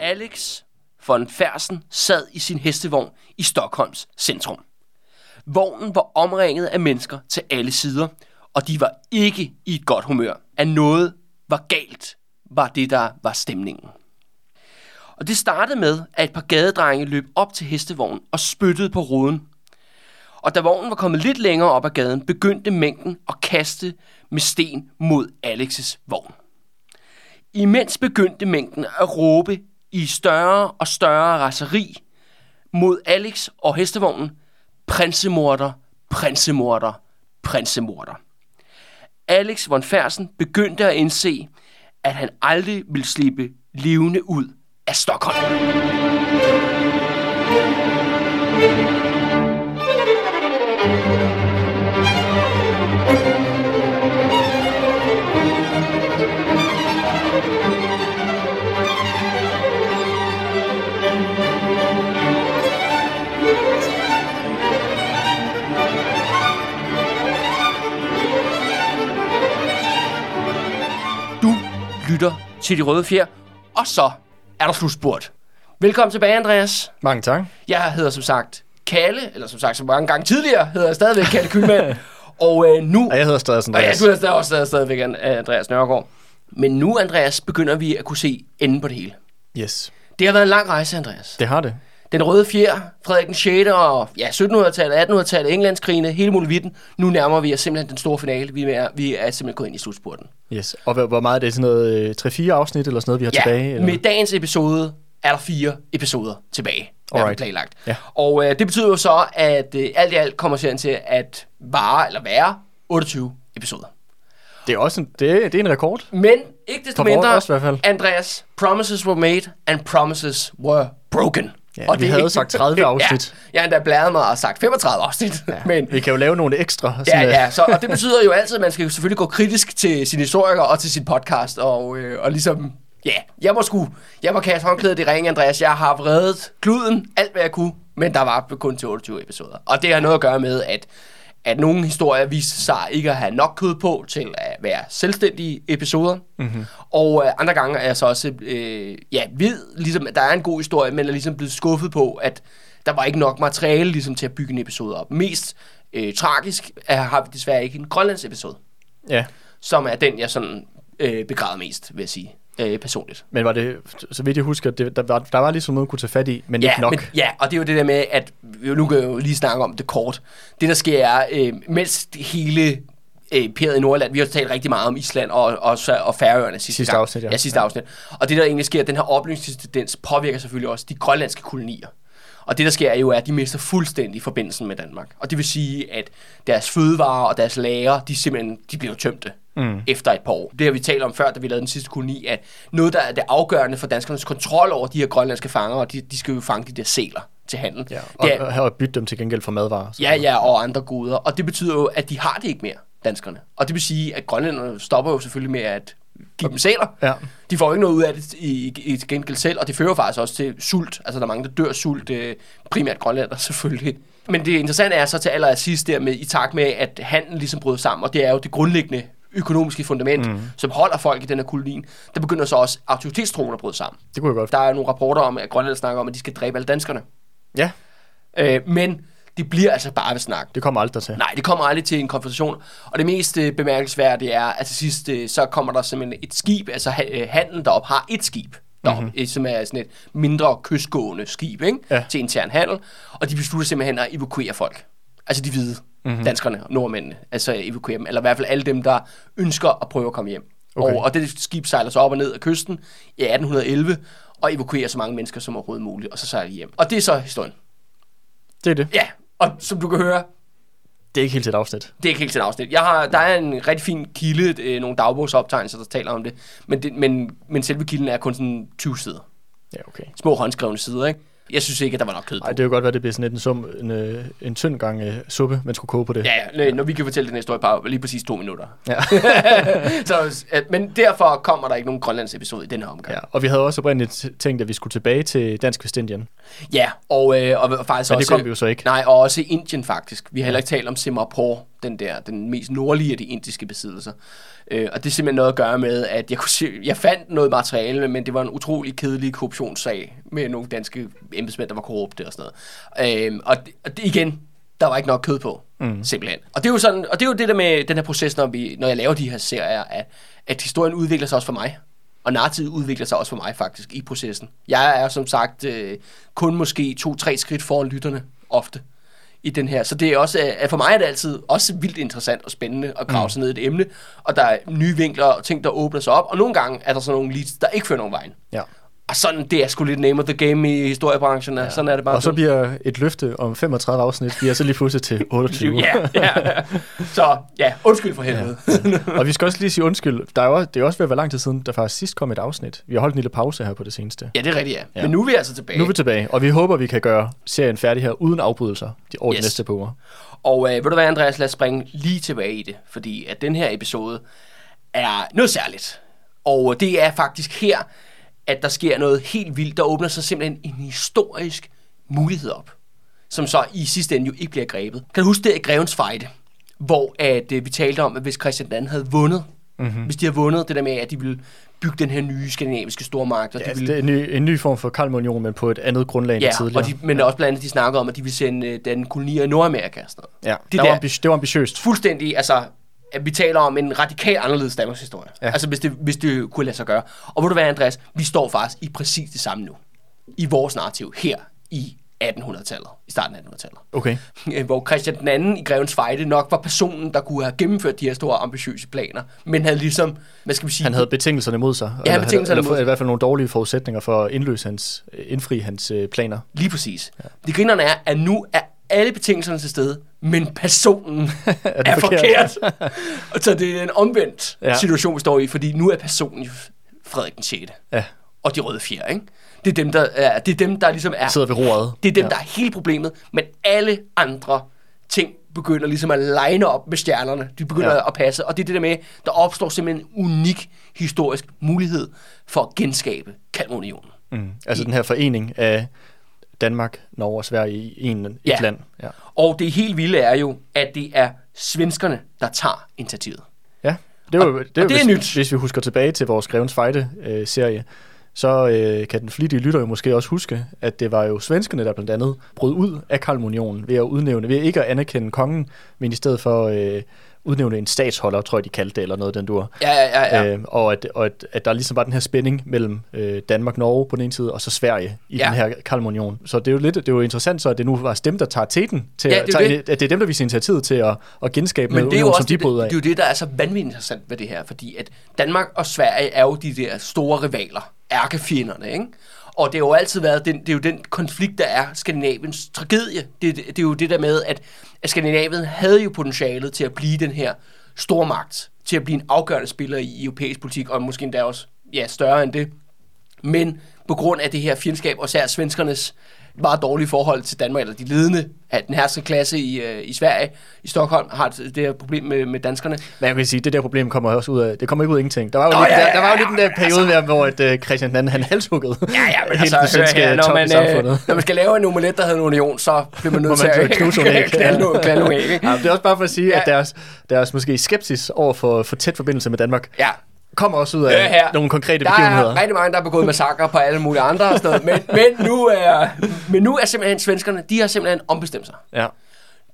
Alex von Fersen sad i sin hestevogn i Stockholms centrum. Vognen var omringet af mennesker til alle sider, og de var ikke i et godt humør. At noget var galt, var det, der var stemningen. Og det startede med, at et par gadedrenge løb op til hestevognen og spyttede på ruden. Og da vognen var kommet lidt længere op ad gaden, begyndte mængden at kaste med sten mod Alexes vogn. Imens begyndte mængden at råbe i større og større raseri mod Alex og hestevognen, prinsemorder, prinsemorder, prinsemorder. Alex von Fersen begyndte at indse, at han aldrig ville slippe levende ud af Stockholm. Du lytter til De Røde Fjer, og så er der slutspurt. Velkommen tilbage, Andreas. Mange tak. Jeg hedder som sagt Kalle, eller som sagt så mange gange tidligere, hedder jeg stadigvæk Kalle Kylmand. og øh, nu... Og jeg hedder stadig Og Andreas. du hedder stadig- også stadig- stadigvæk An- Andreas Nørgaard. Men nu, Andreas, begynder vi at kunne se enden på det hele. Yes, Det har været en lang rejse, Andreas. det har det. Den røde fjer, Frederik den 6. og ja, 1700-tallet, 1800-tallet, Englandskrigene, hele muligheden. Nu nærmer vi os simpelthen den store finale. Vi er, vi er simpelthen gået ind i slutspurten. Yes. Og hvor, meget er det? Sådan noget øh, 3-4 afsnit eller sådan noget, vi har Ja, tilbage? Eller? med dagens episode er der fire episoder tilbage. Alright. planlagt. Ja. Og øh, det betyder jo så, at øh, alt i alt kommer serien til at vare, eller være, 28 episoder. Det er også en, det det er en rekord. Men ikke desto mindre, også. Andreas, promises were made, and promises were broken. Ja, vi det havde sagt 30 afsnit. Ja, jeg endda blæret mig og sagt 35 afsnit. Ja. Men, Vi kan jo lave nogle ekstra. ja, Sådan, øh, ja, så, og det betyder jo altid, at man skal selvfølgelig gå kritisk til sin historiker og til sin podcast, og, øh, og ligesom, ja, jeg må sgu, jeg må kaste håndklædet i ringen, Andreas. Jeg har vredet kluden, alt hvad jeg kunne, men der var kun til 28 episoder. Og det har noget at gøre med, at at nogle historier viste sig ikke at have nok kød på til at være selvstændige episoder. Mm-hmm. Og øh, andre gange er jeg så også, øh, ja, ved ligesom, at der er en god historie, men er ligesom blevet skuffet på, at der var ikke nok materiale ligesom, til at bygge en episode op. Mest øh, tragisk er, har vi desværre ikke en Grønlands episode, ja. som er den, jeg sådan øh, begræder mest, vil jeg sige, øh, personligt. Men var det, så vidt jeg husker, det, der, var, der var ligesom noget, kunne tage fat i, men ikke nok. Men, ja, og det er jo det der med, at vi- nu kan jeg jo lige snakke om det kort. Det der sker er, øh, mens hele øh, imperiet i Nordland, vi har talt rigtig meget om Island og, og, og Færøerne sidste, Sidste gang. afsnit, ja. ja. sidste afsnit. Og det der egentlig sker, den her opløsningstendens påvirker selvfølgelig også de grønlandske kolonier. Og det der sker er jo, at de mister fuldstændig forbindelsen med Danmark. Og det vil sige, at deres fødevarer og deres lager, de simpelthen de bliver tømte mm. efter et par år. Det har vi talt om før, da vi lavede den sidste koloni, at noget, der er det afgørende for danskernes kontrol over de her grønlandske fanger, og de, de skal jo fange de der sæler til handel. Ja, og, det er, og, bytte dem til gengæld for madvarer. Så- Ja, ja, og andre goder. Og det betyder jo, at de har det ikke mere, danskerne. Og det vil sige, at grønlænderne stopper jo selvfølgelig med at give dem sæler. Ja. De får jo ikke noget ud af det i, i, i gengæld selv, og det fører faktisk også til sult. Altså, der er mange, der dør sult, øh, primært grønlænder selvfølgelig. Men det interessante er så til allersidst der med, i takt med, at handel ligesom bryder sammen, og det er jo det grundlæggende økonomiske fundament, mm. som holder folk i den her koloni, der begynder så også autoritetstroen at bryde sammen. Det kunne jeg godt. Der er nogle rapporter om, at Grønland snakker om, at de skal dræbe alle danskerne. Ja, Øh, men det bliver altså bare ved snak. det kommer aldrig til. Nej, det kommer aldrig til en konfrontation. Og det mest øh, bemærkelsesværdige er, at til sidst, øh, så kommer der simpelthen et skib, altså ha- øh, handlen deroppe har et skib, deroppe, Mhm. mm-hmm. som er sådan et mindre kystgående skib, ikke? Ja. til intern handel. Og de beslutter simpelthen at evakuere folk. Altså de hvide, Mhm. mm-hmm. danskerne og nordmændene. Altså evakuere dem, eller i hvert fald alle dem, der ønsker at prøve at komme hjem. Okay. Og, og det skib sejler så op og ned af kysten i 1811, og evakuerer så mange mennesker som overhovedet muligt, og så sejler de hjem. Og det er så historien. Det er det. Ja, og som du kan høre, Det er ikke helt et afsnit. det er ikke helt til et afsnit. Jeg har, der er en rigtig fin kilde, øh, nogle dagbogsoptegnelser, der taler om det. Men, det, men, men selve kilden er kun sådan 20 sider. Ja, okay. Små håndskrevne sider, ikke? Jeg synes ikke, at der var nok kød på. Ej, det jo godt være, det bliver sådan en, sum, en, øh, en tynd gang øh, suppe, man skulle koge på det. Ja, ja, når vi kan fortælle den historie på lige præcis to minutter. Ja. så, øh, men derfor kommer der ikke nogen Grønlands episode i den her omgang. ja. Og vi havde også oprindeligt tænkt, at vi skulle tilbage til Dansk Vestindien. Ja, og, øh, og faktisk Men også... det kom vi jo så ikke. Nej, og også Indien faktisk. Vi har heller ikke talt om Simapur, den der, den mest nordlige af de indiske besiddelser. Øh, og det er simpelthen noget at gøre med, at jeg, kunne se, jeg fandt noget materiale, men det var en utrolig kedelig korruptionssag med nogle danske embedsmænd, der var korrupte og sådan noget. Øh, og, det, og det, igen, der var ikke nok kød på, mm. simpelthen. Og det er jo sådan, og det er jo det der med den her proces, når, vi, når jeg laver de her serier, at, at historien udvikler sig også for mig. Og narrativet udvikler sig også for mig faktisk i processen. Jeg er som sagt øh, kun måske to-tre skridt foran lytterne ofte i den her. Så det er også, at for mig er det altid også vildt interessant og spændende at grave mm. sig ned i et emne, og der er nye vinkler og ting, der åbner sig op, og nogle gange er der sådan nogle leads, der ikke fører nogen vejen. Ja. Og sådan, det er sgu lidt name of the game i historiebranchen. Ja. Sådan er det bare. Og så bliver et løfte om 35 afsnit, bliver så lige pludselig til 28. ja, ja, ja. Så ja, undskyld for helvede. Ja, ja. Og vi skal også lige sige undskyld. Der er jo, det er også ved at være lang tid siden, der faktisk sidst kom et afsnit. Vi har holdt en lille pause her på det seneste. Ja, det er rigtigt, ja. ja. Men nu er vi altså tilbage. Nu er vi tilbage, og vi håber, vi kan gøre serien færdig her uden afbrydelser de over yes. de næste par uger. Og øh, ved du hvad, Andreas, lad os springe lige tilbage i det. Fordi at den her episode er noget særligt. Og det er faktisk her, at der sker noget helt vildt. Der åbner sig simpelthen en historisk mulighed op, som så i sidste ende jo ikke bliver grebet. Kan du huske det i Grevens Fejde, hvor at, øh, vi talte om, at hvis Christian II havde vundet, mm-hmm. hvis de havde vundet det der med, at de ville bygge den her nye skandinaviske stormagt. Og ja, de altså, ville... det er en ny, en ny form for Kalmarunion, men på et andet grundlag ja, end tidligere. Og de, men ja. også blandt andet, de snakkede om, at de ville sende øh, den kolonier i Nordamerika og sådan noget. Ja, det, der, var, ambi- det var ambitiøst. Fuldstændig, altså at vi taler om en radikalt anderledes Danmarks historie. Ja. Altså hvis det, hvis det kunne lade sig gøre. Og hvor du være, Andreas, vi står faktisk i præcis det samme nu. I vores narrativ her i 1800-tallet, i starten af 1800-tallet. Okay. Hvor Christian den anden i Grevens Fejde nok var personen, der kunne have gennemført de her store ambitiøse planer, men havde ligesom, hvad skal vi sige... Han havde betingelserne mod sig. Ja, eller, betingelserne eller, mod sig. i hvert fald nogle dårlige forudsætninger for at indløse hans, indfri hans øh, planer. Lige præcis. Ja. Det grinerne er, at nu er alle betingelserne til stede, men personen er, er forkert. forkert. så det er en omvendt ja. situation, vi står i, fordi nu er personen jo Frederik den 6. Ja. Og de røde fjer, ikke? Det er dem, der, er, det er dem, der ligesom er... Sidder ved roret. Det er dem, ja. der er hele problemet, men alle andre ting begynder ligesom at line op med stjernerne. De begynder ja. at passe, og det er det der med, der opstår simpelthen en unik historisk mulighed for at genskabe Kalmarunionen. Mm. Altså I, den her forening af Danmark, Norge og Sverige i en, et ja. land. Ja. Og det helt vilde er jo, at det er svenskerne, der tager initiativet. Ja, det er, jo, det er, og det er hvis, nyt. Hvis vi husker tilbage til vores Grevens Fejde-serie, øh, så øh, kan den flittige lytter jo måske også huske, at det var jo svenskerne, der blandt andet brød ud af Kalmunionen ved at udnævne, ved ikke at anerkende kongen, men i stedet for øh, udnævne en statsholder, tror jeg, de kaldte det, eller noget den dur. Ja, ja, ja. ja. Øh, og at, og at, at der ligesom var den her spænding mellem øh, Danmark, Norge på den ene side, og så Sverige i ja. den her Kalmunion. Så det er jo lidt, det er jo interessant så, at det nu var dem, der tager teten, til ja, at, tager, det. at det er dem, der viser initiativet til at, at genskabe Men det er jo også som de det, bryder af. det, det er jo det, der er så vanvittigt interessant ved det her, fordi at Danmark og Sverige er jo de der store rivaler, ærkefjenderne, ikke? Og det har jo altid været den, det er jo den konflikt, der er Skandinaviens tragedie. Det, det, det er jo det der med, at, at Skandinavien havde jo potentialet til at blive den her stormagt, til at blive en afgørende spiller i europæisk politik, og måske endda også ja, større end det. Men på grund af det her fjendskab, og særligt svenskernes meget dårlige forhold til Danmark, eller de ledende af den herske klasse i, øh, i Sverige, i Stockholm, har det her problem med, med danskerne. Men jeg kan sige, det der problem kommer også ud af, det kommer ikke ud af ingenting. Der var jo, Nå, lidt, ja, der, der var jo ja, lidt den der periode, altså, hvor at, uh, Christian II, han halshuggede ja, ja, men altså, det svenske ja, når, man, øh, når man skal lave en omelet, der hedder en union, så bliver man nødt til at knalde nogle æg. Det er også bare for at sige, ja. at deres, deres måske skepsis over for, for tæt forbindelse med Danmark, ja kommer også ud af her. nogle konkrete der begivenheder. Der er rigtig mange, der har begået massakre på alle mulige andre noget. Men, men, nu er, men nu er simpelthen svenskerne, de har simpelthen ombestemt sig. Ja.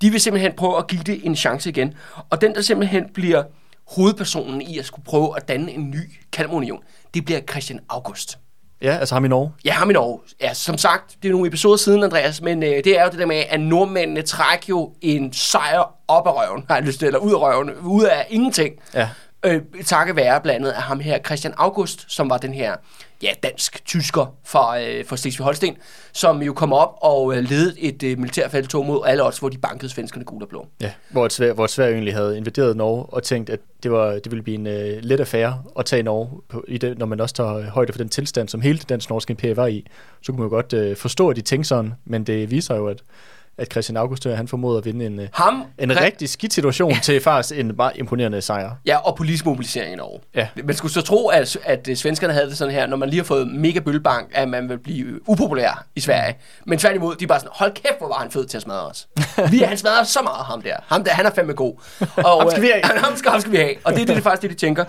De vil simpelthen prøve at give det en chance igen. Og den, der simpelthen bliver hovedpersonen i at skulle prøve at danne en ny Kalmarunion, det bliver Christian August. Ja, altså ham i Norge? Ja, ham i Norge. Ja, som sagt, det er nogle episoder siden, Andreas, men øh, det er jo det der med, at nordmændene trækker jo en sejr op af røven, har jeg lyst til, eller ud af røven, ud af ingenting. Ja øh, takket være blandt andet af ham her, Christian August, som var den her ja, dansk-tysker fra, øh, fra Slesvig-Holsten, som jo kom op og øh, ledede et øh, militærfeltog mod alle odds, hvor de bankede svenskerne gul og blå. Ja, hvor, Sverige, hvor Sverige egentlig havde invaderet Norge og tænkt, at det, var, det ville blive en øh, let affære at tage Norge, på, i det, når man også tager højde for den tilstand, som hele det dansk-norske imperium var i. Så kunne man jo godt øh, forstå, at de tænkte sådan, men det viser jo, at at Christian August han formåede at vinde en, øh, Ham, en rigtig skidt situation til faktisk en meget imponerende sejr. Ja, og politisk mobilisering i Norge. Ja. Man skulle så tro, at, at øh, svenskerne havde det sådan her, når man lige har fået mega bøllebank, at man vil blive upopulær i Sverige. Men tværtimod, de er bare sådan, hold kæft, hvor var han fed til at smadre os. Vi, han smadrer så meget, ham der. Ham der, han er fandme god. Og, Ham skal vi have. øh, ham, skal, ham skal vi have. Og det er det, det faktisk det, de tænker.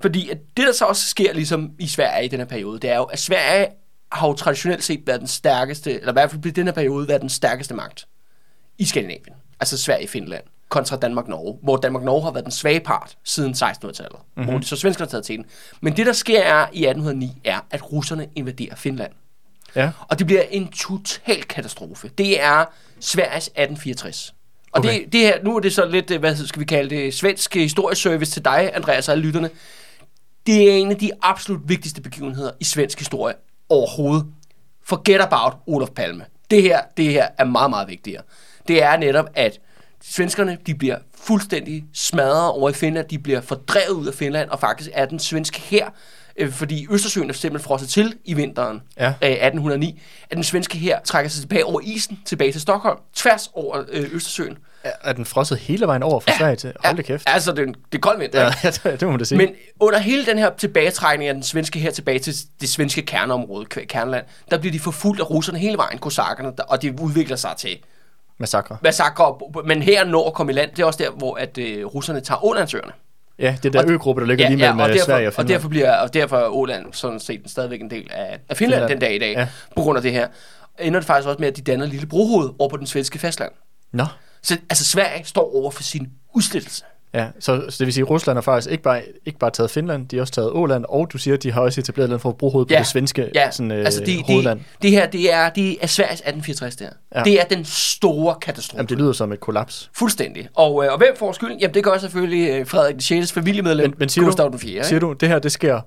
Fordi at det, der så også sker ligesom i Sverige i den her periode, det er jo, at Sverige har jo traditionelt set været den stærkeste, eller i hvert fald i den her periode været den stærkeste magt i Skandinavien. Altså Sverige Finland kontra Danmark-Norge, hvor Danmark-Norge har været den svage part siden 1600-tallet, mm-hmm. hvor de så svenskerne har taget til den. Men det, der sker er, i 1809, er, at russerne invaderer Finland. Ja. Og det bliver en total katastrofe. Det er Sveriges 1864. Og Okay. okay. det, det her, nu er det så lidt, øh, hvad skal vi kalde det, svensk historieservice til dig, Andreas og alle lytterne. Det er en af de absolut vigtigste begivenheder i svensk historie overhovedet. Forget about Olof Palme. Det her, det her er meget, meget vigtigere. Det er netop, at svenskerne de bliver fuldstændig smadret over i Finland. De bliver fordrevet ud af Finland, og faktisk er den svenske her, øh, fordi Østersøen er simpelthen frosset til i vinteren Ja. øh, 1809, at den svenske her trækker sig tilbage over isen, tilbage til Stockholm, tværs over øh, Østersøen. Er- Er den frosset hele vejen over fra Sverige til? Hold da kæft. Altså, det, er det er kold vinter, Ja, ja, det, det må man da sige. Men under hele den her tilbagetrækning af den svenske her tilbage til det svenske kerneområde, Kerneland, der bliver de forfulgt af russerne hele vejen, kosakkerne, og det udvikler sig til Massakre. massakre. Men her når at komme i land, det er også der, hvor at, øh, russerne tager Ålandsøerne. Ja, det er der øgruppe, der ligger lige mellem og ja, derfor, Sverige og og Finland. derfor, bliver, og derfor er Åland sådan set stadigvæk en del af, af Finland, Finland. den dag i dag, Ja. ja. på grund af det her. Ender det faktisk også med, at de danner et lille brohoved over på den svenske fastland. Nå. Så altså, Sverige står over for sin udslettelse. Ja, så, så det vil sige, at Rusland har faktisk ikke bare, ikke bare taget Finland, de har også taget Åland, og du siger, at de har også etableret noget for at bruge hovedet på det svenske ja. sådan, øh, altså det, hovedland. det, det her, det er, det er Sveriges 1864 der. Ja. Ja. Det er den store katastrofe. Jamen, det lyder som et kollaps. Fuldstændig. Og, øh, og hvem får skylden? Jamen, det gør selvfølgelig øh, Frederik den 6. familiemedlem, Men, men siger, Gustav du, den 4. siger du, det her, det sker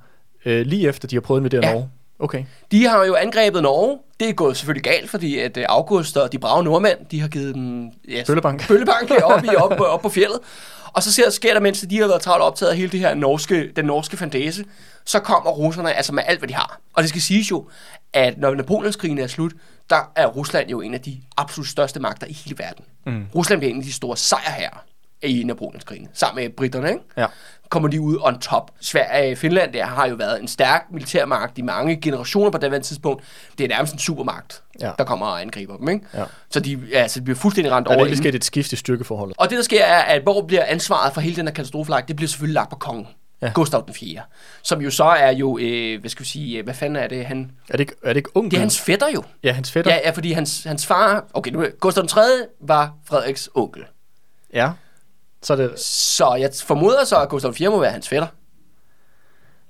øh, lige efter, de har prøvet med det Ja. Norge? Okay. De har jo angrebet Norge. Det er gået selvfølgelig galt, fordi at øh, August og de brave nordmænd, de har givet dem... Ja, Bøllebank. Bøllebank op, i, op, op på fjellet. Og så ser, sker der, mens de har været travlt optaget af hele det her norske, den norske fandese, så kommer russerne altså med alt, hvad de har. Og det skal siges jo, at når Napoleonskrigen er slut, der er Rusland jo en af de absolut største magter i hele verden. Mm. Rusland bliver en af de store sejrherrer i Napoleonskrigen, sammen med britterne, ikke? Ja. Kommer de ud on top. Sverige Finland der har jo været en stærk militærmagt i mange generationer på det tidspunkt. Det er nærmest en supermagt, Ja. der kommer og angriber dem. Ikke? Ja. Så de, altså, de bliver fuldstændig Der er over. lige inden. sket et skift i styrkeforholdet. Og det, der sker, er, at hvor bliver ansvaret for hele den her katastrofelag, det bliver selvfølgelig lagt på kongen. Ja. Gustav den 4. Som jo så er jo, øh, hvad skal vi sige, øh, hvad fanden er det? Han, Er det ikke, er det ikke ung? det er hans fætter jo. Ja, hans fætter. Ja, ja, fordi hans, hans far, okay, nu, Gustav den 3. var Frederiks onkel. ja. Så er det... Så jeg formoder så, at Gustav 4. må være hans fætter.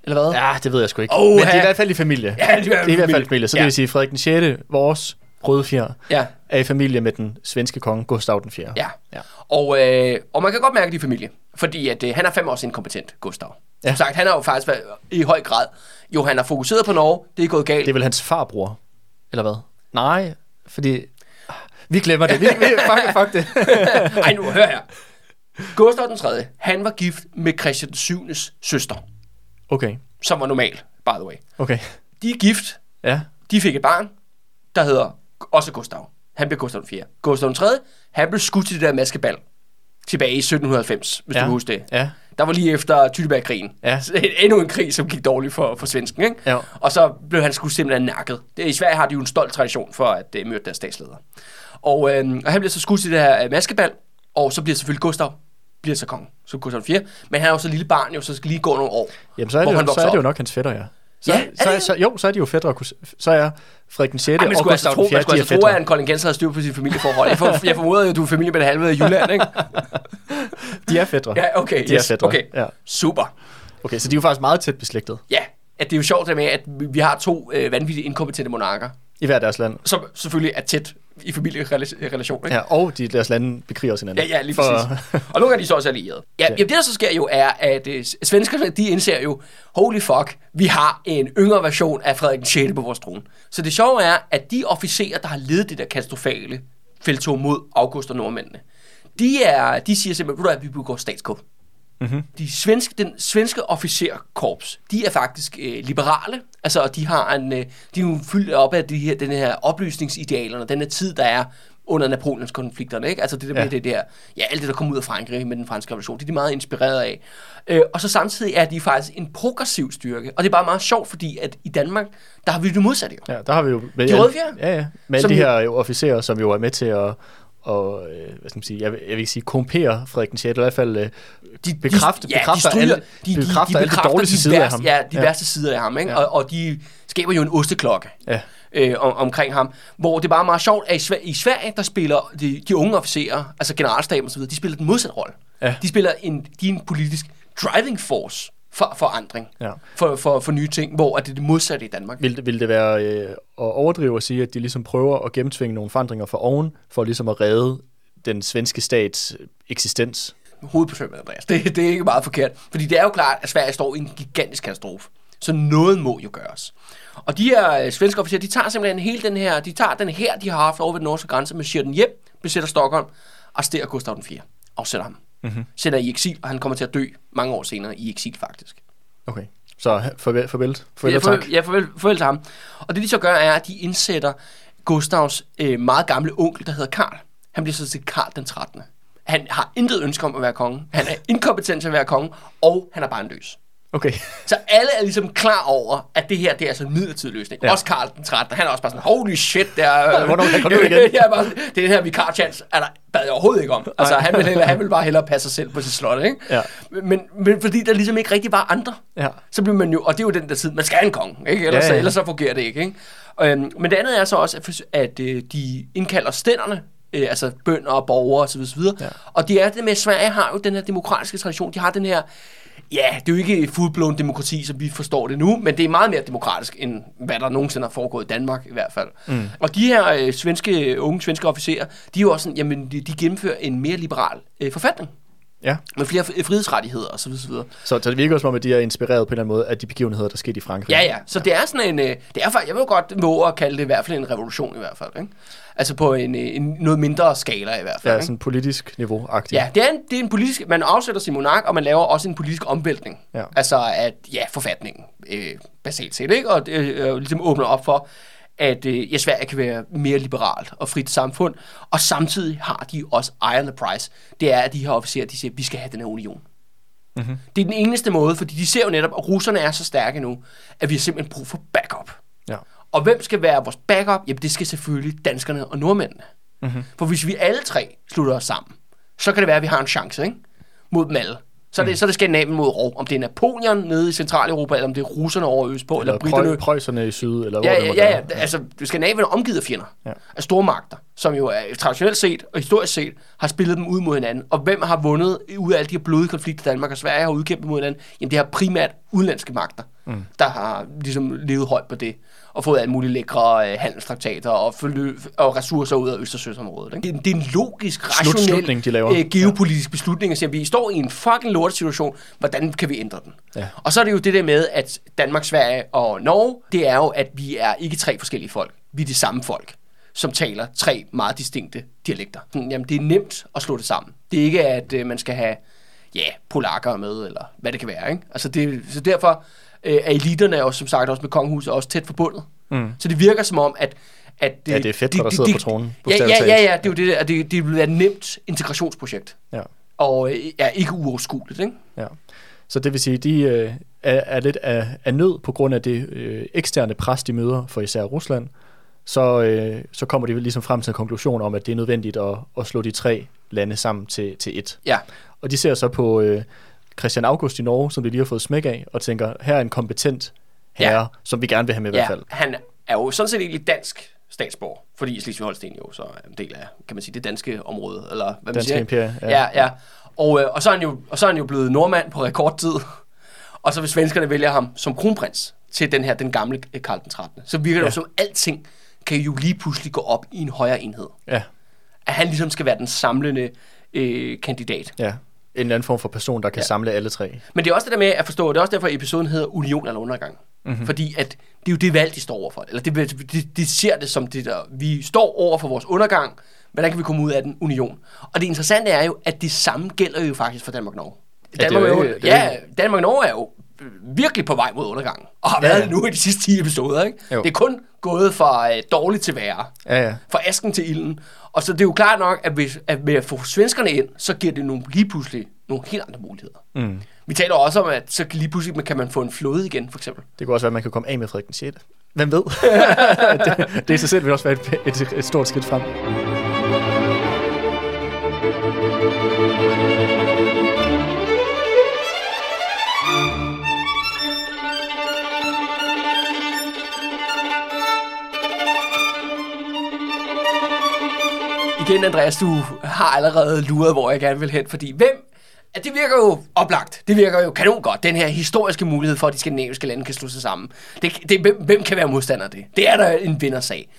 Eller hvad? Ja, det ved jeg sgu ikke. Åh, Men det er i hvert fald i familie. Ja, det er i hvert fald det er i hvert fald familie. familie. Så det Ja. vil sige, Frederik den 6., vores røde fjer, Ja. er i familie med den svenske konge Gustav den 4. Ja. Ja. Og, øh, og man kan godt mærke det i familie, fordi at, øh, han er fandme også inkompetent, Gustav. Ja. Ja. Som sagt, han har jo faktisk været, i høj grad, jo han har fokuseret på Norge, det er gået galt. Det er vel hans farbror, eller hvad? Nej, fordi... Vi glemmer det. Vi, vi, fuck, fuck det. Ej, nu hør her. Gustav den 3. han var gift med Christian den 7. søster, Okay, som var normal, by the way. okay. De er gift, Ja, de fik et barn, der hedder også Gustav. Han blev Gustav den 4. Gustav den 3. han blev skudt til det der maskebal tilbage i 1790, hvis ja. du kan huske det. Ja, Der var lige efter Tyttebergkrigen. Ja. Så Endnu en krig, som gik dårligt for, for svensken. Ikke? Ja. Og så blev han sgu simpelthen nakket. Det, I Sverige har de jo en stolt tradition for at uh, myrde deres statsleder. Og, øh, og han bliver så skudt til det her uh, maskebal, og så bliver selvfølgelig Gustav bliver så konge, så Gustav 4. Men han er jo så lille barn, jo, så skal lige gå nogle år. Jamen, så er, det, han jo, så er det jo nok hans fætter, ja. Så, Ja, er så, det så, jo, så er de jo fætter. Så er Frederik den 6. Ej, og altså Gustav den 4. man skulle er altså tro, at fætter. en Colin Genser har styr på sine familieforhold. Jeg, for, jeg formoder jo, at du er familie med det halve af Jylland, ikke? De er fætter. Ja, okay. De er yes, fætre. Okay, Ja. super. Okay, så de er jo faktisk meget tæt beslægtet Ja, at det er jo sjovt det med, at vi vi har to øh, vanvittigt inkompetente monarker, i hver deres land. som selvfølgelig er tæt i familierelation, ikke? Ja, og de, deres lande bekriger også hinanden. Ja, ja, lige præcis. og nogle af de er så også allierede. Ja, Ja. jamen, det der så sker jo er, at øh, svenskerne, de indser jo, holy fuck, vi har en yngre version af Frederik 6. på vores trone. Så det sjove er, at de officerer, der har ledet det der katastrofale feltog mod August og nordmændene, de, er, de siger simpelthen, "Ved du hvad, vi begår statskup. Mm-hmm. De svenske, den svenske officerkorps, de er faktisk øh, liberale. Altså, og de har en, øh, de er jo fyldt op af de her, den her oplysningsidealerne, den her tid, der er under Napoleons konflikterne, ikke? Altså det der Ja. med det der, ja, alt det, der kom ud af Frankrig med den franske revolution, det er de meget inspireret af. Øh, og så samtidig er de faktisk en progressiv styrke, og det er bare meget sjovt, fordi at i Danmark, der har vi det modsatte jo. Ja, der har vi jo... Med De fjer? Ja, ja. Med alle de her jo officerer, som jo er med til at og, øh, hvad skal man sige, jeg, vil- jeg vil ikke sige korrumpere Frederik den 6., eller i hvert fald øh, de, bekræfter, de, ja, bekræfter, de stryger, alle, de, de, bekræfter de, alle de bekræfter dårligste de sider af værste, ham. Ja, de Ja. værste sider af ham, ikke? Ja. Og, og de skaber jo en osteklokke Ja. øh, om, omkring ham, hvor det er bare meget sjovt, at i, Sverige, i Sverige, der spiller de, de unge officerer, altså generalstaben og så videre, de spiller den modsatte rolle. Ja. De spiller en, de er en politisk driving force for forandring, Ja. for, for, for nye ting, hvor at det er det modsatte i Danmark. Vil, det- vil det være øh, at overdrive at sige, at de ligesom prøver at gennemtvinge nogle forandringer fra oven, for ligesom at redde den svenske stats eksistens? hovedet på sømmet, Andreas. Det, det er ikke meget forkert. Fordi det er jo klart, at Sverige står i en gigantisk katastrofe. Så noget må jo gøres. Og de her øh, svenske officerer, de tager simpelthen hele den her, de tager den her, de har haft over ved den norske grænse, med siger den hjem, besætter Stockholm, arresterer Gustav den 4. Afsætter ham. Mm-hmm. Sender i eksil, og han kommer til at dø mange år senere i eksil faktisk. Okay. Så farvel, farvel, farvel Ja, og tak. farvel, ja, farvel, farvel til ham. Og det de så gør, er, at de indsætter Gustavs øh, meget gamle onkel, der hedder Karl. Han bliver så til Karl den 13. Han har intet ønske om at være konge. Han er inkompetent til at være konge, og han er barnløs. Okay. Så alle er ligesom klar over, at det her det er altså en midlertidig løsning. Ja. Også Karl den 13. Han er også bare sådan, holy shit, der, Hvornår kan jeg komme igen? ja, bare, det er den her vikarchance, er der bad jeg overhovedet ikke om. Altså, han vil, hellere, han vil bare hellere passe sig selv på sit slot, ikke? Ja. Men, men fordi der ligesom ikke rigtig var andre, Ja. så bliver man jo, og det er jo den der tid, man skal have en konge, ikke? Ellers, Ja, ja, ellers så fungerer det ikke, ikke? Øhm, men det andet er så også, at, at øh, de indkalder stænderne, øh, altså bønder og borgere osv. osv. Ja. Og det er det med, at Sverige har jo den her demokratiske tradition, de har den her, ja, det er jo ikke et fuldblåen demokrati, som vi forstår det nu, men det er meget mere demokratisk, end hvad der nogensinde har foregået i Danmark i hvert fald. Mm. Og de her øh, svenske, unge svenske officerer, de er jo også sådan, jamen, de, de gennemfører en mere liberal øh, forfatning, Ja. med flere fri- frihedsrettigheder osv. osv. Så, så det virker som om, at de er inspireret på en eller anden måde af de begivenheder, der skete i Frankrig. Ja, ja. Så det er sådan en... øh, Det er jeg vil godt våge at kalde det i hvert fald en revolution i hvert fald. Ikke? Altså på en, øh, en noget mindre skala i hvert fald. Ja, ikke? sådan politisk niveau-agtigt. Ja, det er, en, det er en politisk... Man afsætter sin monark, og man laver også en politisk omvæltning. Ja. Altså at, ja, forfatningen, øh, basalt set, ikke? Og det øh, ligesom åbner op for, at øh, ja, Sverige kan være mere liberalt og frit samfund. Og samtidig har de også eye on the price. Det er, at de her officerer, de siger, at vi skal have den her union. Mm-hmm. Det er den eneste måde, fordi de ser jo netop, at russerne er så stærke nu, at vi har simpelthen brug for backup. Ja. Og hvem skal være vores backup? Jamen, det skal selvfølgelig danskerne og nordmændene. Mm-hmm. For hvis vi alle tre slutter os sammen, så kan det være, at vi har en chance ikke? mod dem alle. Så er, det, så er det Skandinavien mod Rov. Om det er Napoleon nede i Centraleuropa, eller om det er russerne over østpå, eller, Eller eller britterne. Prø- Preusserne i syd, eller hvor Ja, det ja, måtte ja, være. ja. Altså, Skandinavien er omgivet af fjender. Ja. Af store magter, som jo er, traditionelt set og historisk set har spillet dem ud mod hinanden. Og hvem har vundet ud af alle de her blodige konflikter, Danmark og Sverige har udkæmpet mod hinanden? Jamen, det har primært udenlandske magter, mm. der har ligesom levet højt på det. Og fået alle mulige lækre øh, handelstraktater og, og ressourcer ud af Østersøsområdet. Ikke? Det, er- det er en logisk, rationel, de laver. øh, geopolitisk beslutning. at sige, at vi står i en fucking lortesituation. Hvordan kan vi ændre den? Ja. Og så er det jo det der med, at Danmark, Sverige og Norge, det er jo, at vi er ikke tre forskellige folk. Vi er det samme folk, som taler tre meget distinkte dialekter. Jamen, det er nemt at slå det sammen. Det er ikke, at øh, man skal have ja, polakker med, eller hvad det kan være. Ikke? Altså det, så derfor øh, er eliterne jo som sagt også med kongehuset også tæt forbundet. Mm. Så det virker som om, at... at Ja, det er fedt, der sidder på tronen, Ja, ja, ja, ja, det er jo det, at det, det være et nemt integrationsprojekt. Ja. Og øh, er ikke uoverskueligt, ikke? Ja. Så det vil sige, de øh, er, er lidt af, af nød på grund af det øh, eksterne pres, de møder for især Rusland. Så, øh, så kommer de ligesom frem til en konklusion om, at det er nødvendigt at, at slå de tre lande sammen til, til et. Ja. Og de ser så på øh, Christian August i Norge, som de lige har fået smæk af, og tænker, her er en kompetent herre, Ja. som vi gerne vil have med i Ja, hvert fald. han er jo sådan set egentlig dansk statsborger, fordi Slesvig-Holsten jo så er en del af, kan man sige, det danske område, eller hvad man siger. imperie, ja. Ja, ja. Og, øh, og, så er han jo, og så er han jo blevet nordmand på rekordtid. Og så hvis svenskerne vælger ham som kronprins til den her, den gamle øh, Karl den 13., så virker det Ja. jo som alting kan jo lige pludselig gå op i en højere enhed. Ja, At han ligesom skal være den samlende øh, kandidat. ja. En eller anden form for person, der kan Ja. samle alle tre. Men det er også det der med at forstå, det er også derfor, at episoden hedder Union eller Undergang. Mhm. Mm-hmm. Fordi at det er jo det valg, de står overfor. Eller det, de, de ser det som det der, vi står over for vores undergang, hvordan kan vi komme ud af den union? Og det interessante er jo, at det samme gælder jo faktisk for Danmark og Norge. Ja, det er Danmark jo er det er ja, Danmark Norge er jo virkelig på vej mod undergangen. Og har været Ja. nu i de sidste 10 episoder, ikke? Jo. Det er kun gået fra øh, dårligt til værre. Ja, ja. Fra asken til ilden. Og så det er jo klart nok, at, hvis, at med at få svenskerne ind, så giver det nogle, lige pludselig nogle helt andre muligheder. Mm. Vi taler også om, at så kan lige pludselig kan man få en flåde igen, for eksempel. Det kunne også være, at man kan komme af med Frederik den 6. Hvem ved? det, det i sig selv vil også være et, et, et stort skridt frem. Igen, Andreas, du har allerede luret, hvor jeg gerne vil hen, fordi hvem at det virker jo oplagt. Det virker jo kanon godt. Den her historiske mulighed for, at de skandinaviske lande kan slå sig sammen. Det, det, hvem, hvem kan være modstander af det? Det er der en vindersag.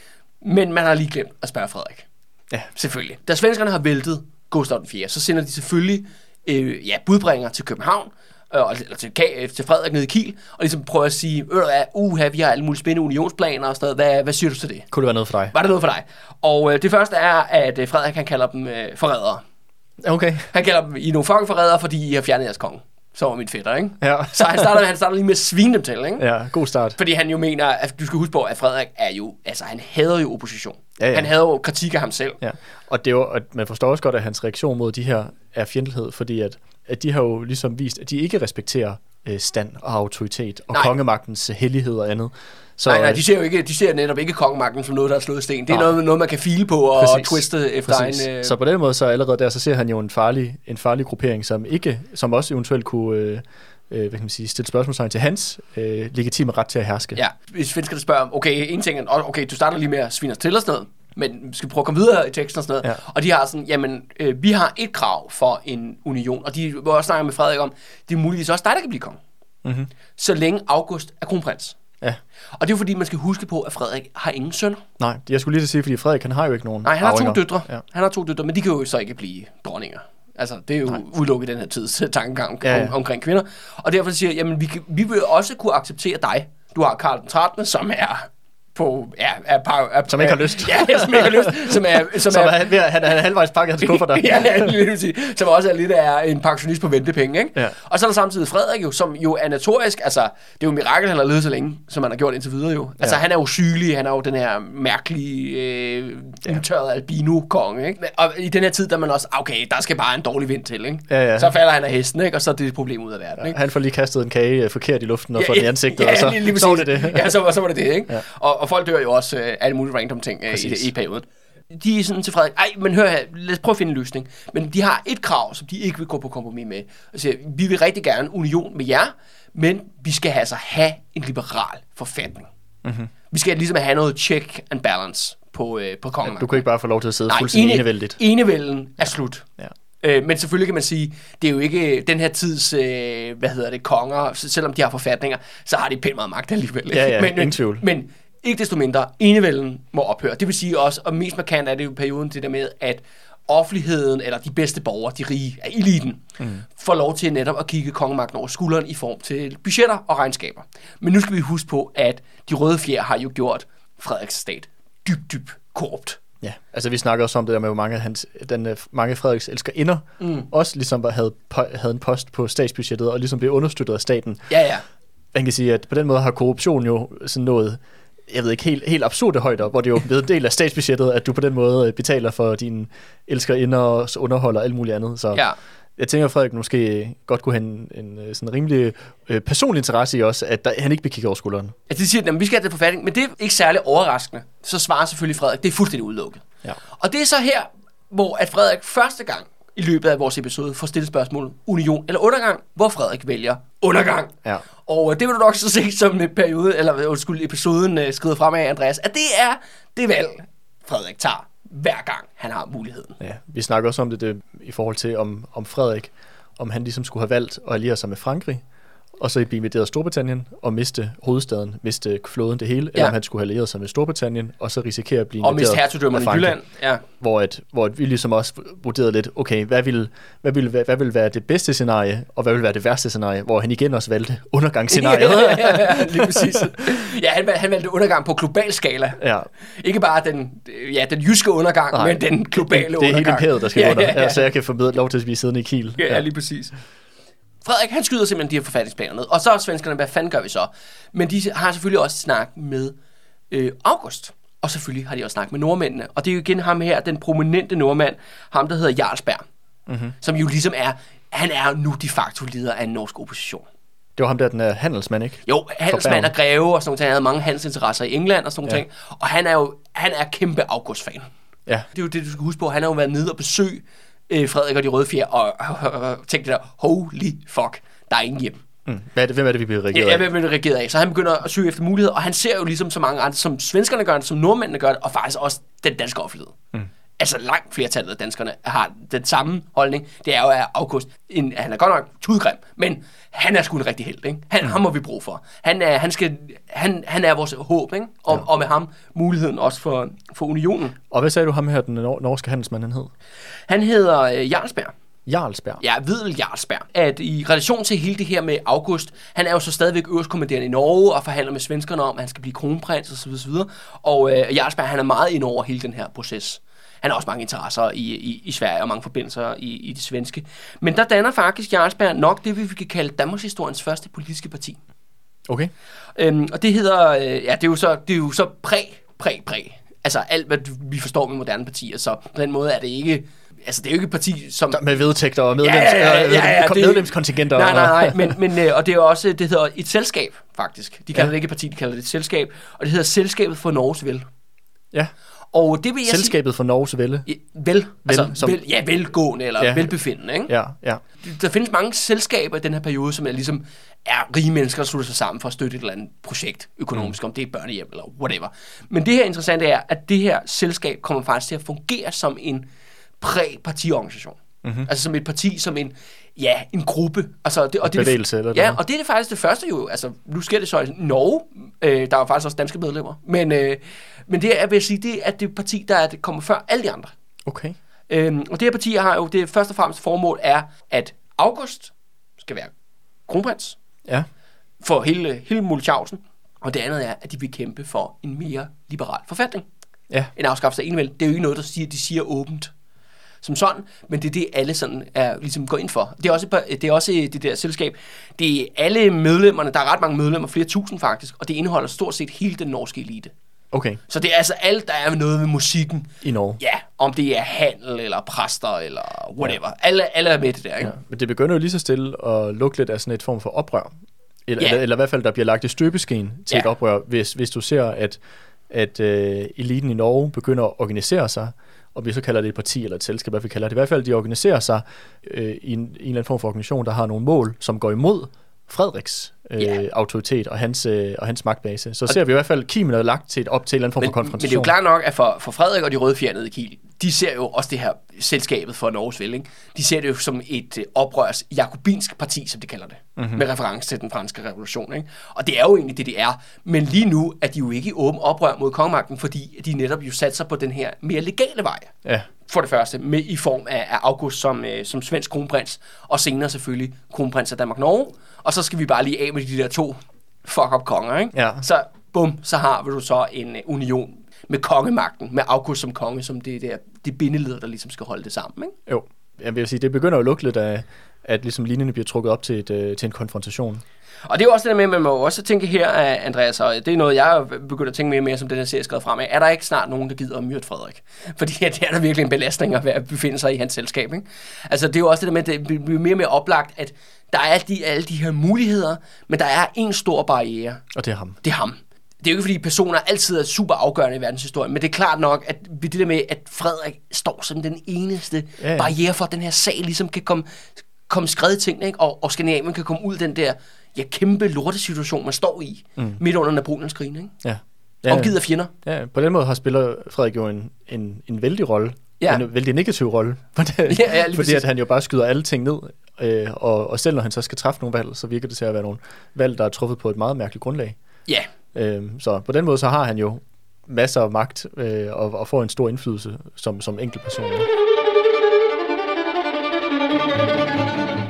Men man har lige glemt at spørge Frederik. Ja. Selvfølgelig. Da svenskerne har væltet Gustav den 4., så sender de selvfølgelig øh, ja, budbringer til København, og- eller til, til Frederik nede i Kiel, og ligesom prøver at sige, øh, uha, vi har alle mulige spændende unionsplaner og sådan noget. Hvad, hvad siger du til det? Kunne det være noget for dig? Var det noget for dig? Og øh, det første er, at øh, Frederik han kalder dem øh, forrædere. Okay. Han kalder dem, I er nogle fucking forrædere, fordi I har fjernet jeres konge. Så var mit fætter, ikke? Ja. Så han starter, han starter lige med at svine dem til, ikke? Ja, god start. Fordi han jo mener, at du skal huske på, at Frederik er jo, altså han hader jo opposition. Ja, ja. Han hader jo kritik af ham selv. Ja. Og det er jo, at man forstår også godt, at hans reaktion mod de her er fjendtlighed, fordi at, at de har jo ligesom vist, at de ikke respekterer øh, stand og autoritet og Nej. kongemagtens hellighed og andet. Så, Nej, nej, de ser jo ikke, de ser netop ikke kongemagten som noget, der er slået sten. Det er Nej. noget, noget, man kan file på og Præcis. twiste efter Præcis. en... Øh, Så på den måde, så allerede der, så ser han jo en farlig, en farlig gruppering, som ikke, som også eventuelt kunne øh, øh, hvad kan man sige, stille spørgsmålstegn til hans øh, legitime ret til at herske. Ja, hvis svenskerne spørger, okay, en ting er, okay, du starter lige med at svine os til og sådan noget, men skal prøve at komme videre i teksten og sådan noget. Ja. Og de har sådan, jamen, øh, vi har et krav for en union, og de var også snakke med Frederik om, det er muligvis også dig, der kan blive konge. Mm-hmm. Så længe August er kronprins. ja. Og det er jo fordi, man skal huske på, at Frederik har ingen sønner. Nej, jeg skulle lige til at sige, fordi Frederik, han har jo ikke nogen Nej, han har to arvinger. døtre. Ja. Han har to døtre, men de kan jo så ikke blive dronninger. Altså, det er jo Nej. udelukket den her tids tankegang om, Ja, ja. om, omkring kvinder. Og derfor siger jeg, jamen, vi, kan, vi vil også kunne acceptere dig. Du har Karl den 13., som er på, ja, er, par, er, Som ikke har lyst. Ja, som ikke har lyst. Som er, som Som er, er, han, ved han, er halvvejs pakket hans kuffer der. ja, ja, lige sige, som også er lidt af en pensionist på ventepenge, ikke? Ja. Og så er der samtidig Frederik jo, som jo er notorisk, altså, det er jo et mirakel, han har levet så længe, som han har gjort indtil videre jo. Altså, Ja. han er jo sygelig, han er jo den her mærkelige, øh, udtørrede albino-konge, ikke? Og i den her tid, der er man også, okay, der skal bare en dårlig vind til, ikke? Ja, ja. Så falder han af hesten, ikke? Og så er det et problem ud af verden, ikke? Han får lige kastet en kage øh, forkert i luften og får den i ansigtet, ja, og så, lige, lige så var det det. Ja, så, så var det det, ikke? Ja. Og, og folk dør jo også øh, alle mulige random ting øh, i, i perioden. De er sådan til Frederik, ej, men hør her, lad os prøve at finde en løsning. Men de har et krav, som de ikke vil gå på kompromis med. Og siger, vi vil rigtig gerne union med jer, men vi skal altså have en liberal forfatning. Mhm. Mm-hmm. Vi skal ligesom have noget check and balance på, øh, på kongemagten. Du kan ikke bare få lov til at sidde Nej, fuldstændig enevældigt. enevælden er slut. Ja. Øh, men selvfølgelig kan man sige, det er jo ikke den her tids, øh, hvad hedder det, konger, selvom de har forfatninger, så har de pænt meget magt alligevel. ikke? Ja, ja, men, ingen tvivl. Men ikke desto mindre, enevælden må ophøre. Det vil sige også, og mest markant er det jo i perioden det der med, at offentligheden, eller de bedste borgere, de rige, af eliten, mm. får lov til netop at kigge kongemagten over skulderen i form til budgetter og regnskaber. Men nu skal vi huske på, at de røde fjer har jo gjort Frederiks stat dybt, dybt korrupt. Ja, altså vi snakker også om det der med, hvor mange, hans, den, øh, mange Frederiks elskerinder mm. også ligesom havde, havde en post på statsbudgettet og ligesom blev understøttet af staten. Ja, ja. Man kan sige, at på den måde har korruption jo sådan noget, jeg ved ikke, helt, helt absurde højder, hvor det jo er blevet en del af statsbudgettet, at du på den måde øh, betaler for dine elskerinder og underhold og alt muligt andet. Så Ja. jeg tænker, at Frederik måske godt kunne have en, en øh, sådan rimelig øh, personlig interesse i også, at der, han ikke blev kigget over skulderen. Altså, de siger, at vi skal have det forfatning, men det er ikke særlig overraskende. Så svarer selvfølgelig Frederik, det er fuldstændig udelukket. Ja. Og det er så her, hvor at Frederik første gang i løbet af vores episode får stillet spørgsmålet union eller undergang, hvor Frederik vælger undergang. Ja. Og øh, det vil du nok så se som en periode, eller øh, undskyld, episoden øh, skrider frem af, Andreas, at det er det valg, Frederik tager hver gang han har muligheden. Ja, vi snakker også om det, det i forhold til, om, om Frederik, om han ligesom skulle have valgt at alliere sig med Frankrig, og så blive invaderet Storbritannien og miste hovedstaden, miste flåden det hele, ja. eller om han skulle have allieret sig med Storbritannien, og så risikere at blive Og invaderet hertugdømmerne i. Jylland. Ja. Hvor, at, hvor at vi ligesom også vurderede lidt, okay, hvad vil, hvad, vil, hvad, hvad vil være det bedste scenarie, og hvad vil være det værste scenarie, hvor han igen også valgte undergangsscenariet. ja, lige præcis. Ja, han, han valgte undergang på global skala. ja, Ikke bare den, ja, den jyske undergang, Nej, men den globale det, det er undergang. hele imperiet, der skal ja, under, ja, ja. så jeg kan få lov til at blive siddende i Kiel. Ja, ja, lige præcis. Frederik, han skyder simpelthen de her forfatningsplaner ned. Og så er svenskerne, hvad fanden gør vi så? Men de har selvfølgelig også snakket med øh, August. Og selvfølgelig har de også snakket med nordmændene. Og det er jo igen ham her, den prominente nordmand, ham der hedder Jarlsberg. Mm-hmm. Som jo ligesom er, han er nu de facto leder af en norsk opposition. Det var ham der, den er handelsmand, ikke? Jo, handelsmand og greve og sådan noget. Han havde mange handelsinteresser i England og sådan noget. Ja. Og han er jo han er kæmpe August-fan. Ja. Det er jo det, du skal huske på. Han har jo været nede og besøge øh, Frederik og de Røde Fjer, og, og, og, og tænkte der, holy fuck, der er ingen hjem. Mm. Hvad er det, hvem er det, vi bliver reageret Ja, af? hvem er det reageret af? Så han begynder at søge efter muligheder, og han ser jo ligesom så mange andre, som svenskerne gør det, som nordmændene gør det, og faktisk også den danske offentlighed. Mm. Altså langt flertallet af danskerne har den samme holdning. Det er jo, at August, en, han er godt nok tudgrim, men han er sgu en rigtig held, ikke? Han, mm. ham må vi bruge for. Han er, han skal, han, han er vores håb, ikke? Og, ja. og med ham muligheden også for, for unionen. Og hvad sagde du ham her, den nor- norske handelsmand, han hed? Han hedder øh, Jarlsberg. Jarlsberg. Ja, Videl Jarlsberg. At i relation til hele det her med August, han er jo så stadigvæk øverstkommanderende i Norge og forhandler med svenskerne om, at han skal blive kronprins osv. osv. Og øh, Jarlsberg, han er meget ind over hele den her proces. Han har også mange interesser i, i, i Sverige og mange forbindelser i, i det svenske. Men der danner faktisk Jarlsberg nok det, vi kan kalde Danmarks historiens første politiske parti. Okay. Øhm, og det hedder, øh, ja, det er jo så, det er jo så præ, præ, præ. Altså alt, hvad vi forstår med moderne partier, så på den måde er det ikke, altså det er jo ikke et parti, som... Med vedtægter og medlems, Ja, ja, ja, ja, øh, det- medlemskontingenter. Nej, nej, nej, men, men øh, og det er også, det hedder et selskab, faktisk. De kalder Ja. ja. det ikke et parti, de kalder det et selskab, og det hedder Selskabet for Norges Vel. Ja, Og det vil jeg selskabet for Norges sige, vel, vel, altså, som- vel, ja, velgående eller Ja. velbefindende, ikke? Ja, ja. Der findes mange selskaber i den her periode, som er ligesom er rige mennesker, der slutter sig sammen for at støtte et eller andet projekt økonomisk, mm. om det er børnehjem eller whatever. Men det her interessante er, at det her selskab kommer faktisk til at fungere som en præ-partiorganisation. Mm-hmm. Altså som et parti, som en, ja, en gruppe. Altså, det, og det, er det- bevægelse, eller Ja, noget. og det er det faktisk det første jo. Altså, nu sker det så i Norge. Øh, der er jo faktisk også danske medlemmer. Men, øh, men det er, vil jeg sige, det er at det et parti, der er, det kommer før alle de andre. Okay. Øhm, og det her parti har jo, det første og fremmest formål er, at August skal være kronprins Ja. for hele, hele Mulchausen. Og det andet er, at de vil kæmpe for en mere liberal forfatning. Ja. En afskaffelse af enevælde. Det er jo ikke noget, der siger, de siger åbent som sådan, men det er det, alle sådan er, ligesom går ind for. Det er, også, det er også det der selskab. Det er alle medlemmerne, der er ret mange medlemmer, flere tusind faktisk, og det indeholder stort set hele den norske elite. Okay. Så det er altså alt, der er noget med musikken, I Norge. Ja, om det er handel, eller præster, eller whatever. Ja. Alle, alle er med i det der, ikke? Ja. Men det begynder jo lige så stille at lukke lidt af sådan et form for oprør. Eller, Ja. eller, eller i hvert fald, der bliver lagt i støbeskeen til Ja. et oprør, hvis, hvis du ser, at, at øh, eliten i Norge begynder at organisere sig, og vi så kalder det et parti eller et selskab, hvad vi kalder det. I hvert fald, de organiserer sig øh, i, en, i en eller anden form for organisation, der har nogle mål, som går imod Frederiks øh, Ja. autoritet og hans, øh, og hans magtbase. Så ser vi i hvert fald, kimen er lagt til et, op til en eller anden form Men, for men det er konfrontation. jo klart nok, at for, for Frederik og de røde fjernede Kiel, de ser jo også det her selskabet for Norges Vel, ikke? De ser det jo som et øh, oprørs jakobinsk parti, som de kalder det. Mhm. Mm-hmm. Med reference til den franske revolution, ikke? Og det er jo egentlig det, det er. Men lige nu er de jo ikke i åben oprør mod kongemagten, fordi de netop jo satser på den her mere legale vej. Ja, For det første, med, i form af, af August som, øh, som svensk kronprins, og senere selvfølgelig kronprins af Danmark-Norge. Og så skal vi bare lige af med de der to fuck-up konger, ikke? Ja. Så bum, så har vi du så en øh, union med kongemagten, med August som konge, som det der det bindeled, der ligesom skal holde det sammen, ikke? jo. Jeg vil sige, det begynder jo at lugte lidt af, at ligesom linjerne bliver trukket op til, et, øh, til en konfrontation. Og det er jo også det der med, at man må også tænke her, øh, Andreas, og det er noget, jeg begynder at tænke mere og mere, som den her serie er skrevet frem af. Er der ikke snart nogen, der gider at myrde Frederik? Fordi ja, det er der virkelig en belastning at være- befinde sig i hans selskab, ikke? Altså, det er jo også det der med, at det bliver mere og mere oplagt, at der er de, alle de her muligheder, men der er en stor barriere. Og det er ham. Det er ham. Det er jo ikke, fordi personer altid er super afgørende i verdenshistorien, men det er klart nok, at det der med, at Frederik står som den eneste Ja, ja, barriere for, at den her sag ligesom kan komme, komme skrevet i tingene, ikke? Og, og Skandinavien kan komme ud den der ja, kæmpe lortesituation, man står i, mm. midt under Napoleonskrigen, ikke? Ja. Ja. Omgivet af fjender. Ja, på den måde har spiller Frederik jo en, en, en vældig rolle. Ja. En vældig negativ rolle. Fordi, Ja, ja, fordi præcis. at han jo bare skyder alle ting ned. Øh, og, og selv når han så skal træffe nogle valg, så virker det til at være nogle valg, der er truffet på et meget mærkeligt grundlag. Ja, Øh, så på den måde så har han jo masser af magt øh, og, og får en stor indflydelse som, som enkeltperson.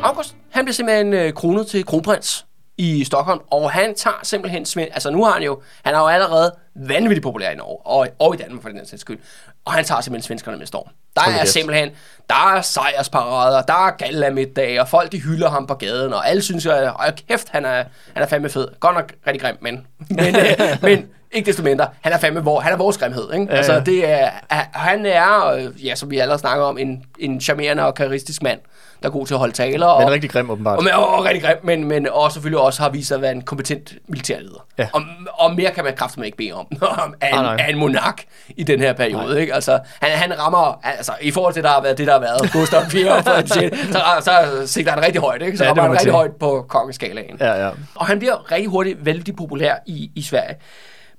August, han bliver simpelthen øh, kronet til kronprins i Stockholm, og han tager simpelthen, altså nu har han jo, han er jo allerede vanvittigt populær i Norge, og, og i Danmark for den sags skyld, og han tager simpelthen svenskerne med storm. Der Hold er kæft. simpelthen, der er sejrsparader, der er gala middag, og folk de hylder ham på gaden, og alle synes, at og kæft, han er, han er fandme fed. Godt nok rigtig grim, men, men, øh, men ikke desto mindre, han er fandme vor, han er vores grimhed. Ikke? Ja, altså, ja. det er, han er, øh, ja, som vi allerede snakker om, en, en charmerende og karistisk mand, der er god til at holde taler. Og, Men rigtig grim, åbenbart. og, men, og, og rigtig grim, men, men også selvfølgelig også har vist sig at være en kompetent militærleder. Ja. Og, og mere kan man kraftigt ikke bede om af en, Ah, nej. af en monark i den her periode. Ikke? Altså, han, han rammer, altså i forhold til der har været, det, der har været Gustav 4 og Frederik VI, så, så sigter han rigtig højt. Ikke? Så Ja, rammer han rigtig sige. højt på kongeskalaen. Ja, ja. Og han bliver rigtig hurtigt vældig populær i, i Sverige.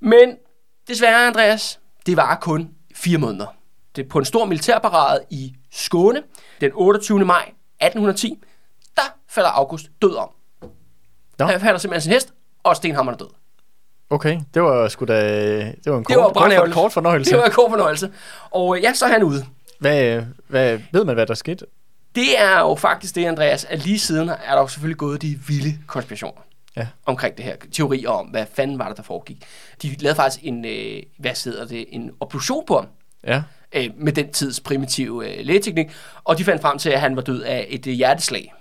Men desværre, Andreas, det var kun fire måneder. Det på en stor militærparade i Skåne den 28. maj 1810, der falder August død om. Nå. Han falder simpelthen sin hest, og Stenhammeren er død. Okay, det var sgu da... Det var en kort, Det var kort, kort fornøjelse. Det var en god fornøjelse. Og øh, ja, så er han ude. Hvad, hvad, ved man, hvad der skete? Det er jo faktisk det, Andreas, at lige siden er der jo selvfølgelig gået de vilde konspirationer Ja. omkring det her. Teorier om, hvad fanden var det, der foregik. De lavede faktisk en, øh, hvad hedder det, en obduktion på ham, Ja. øh, med den tids primitive øh, lægeteknik, og de fandt frem til, at han var død af et øh, hjerteslag.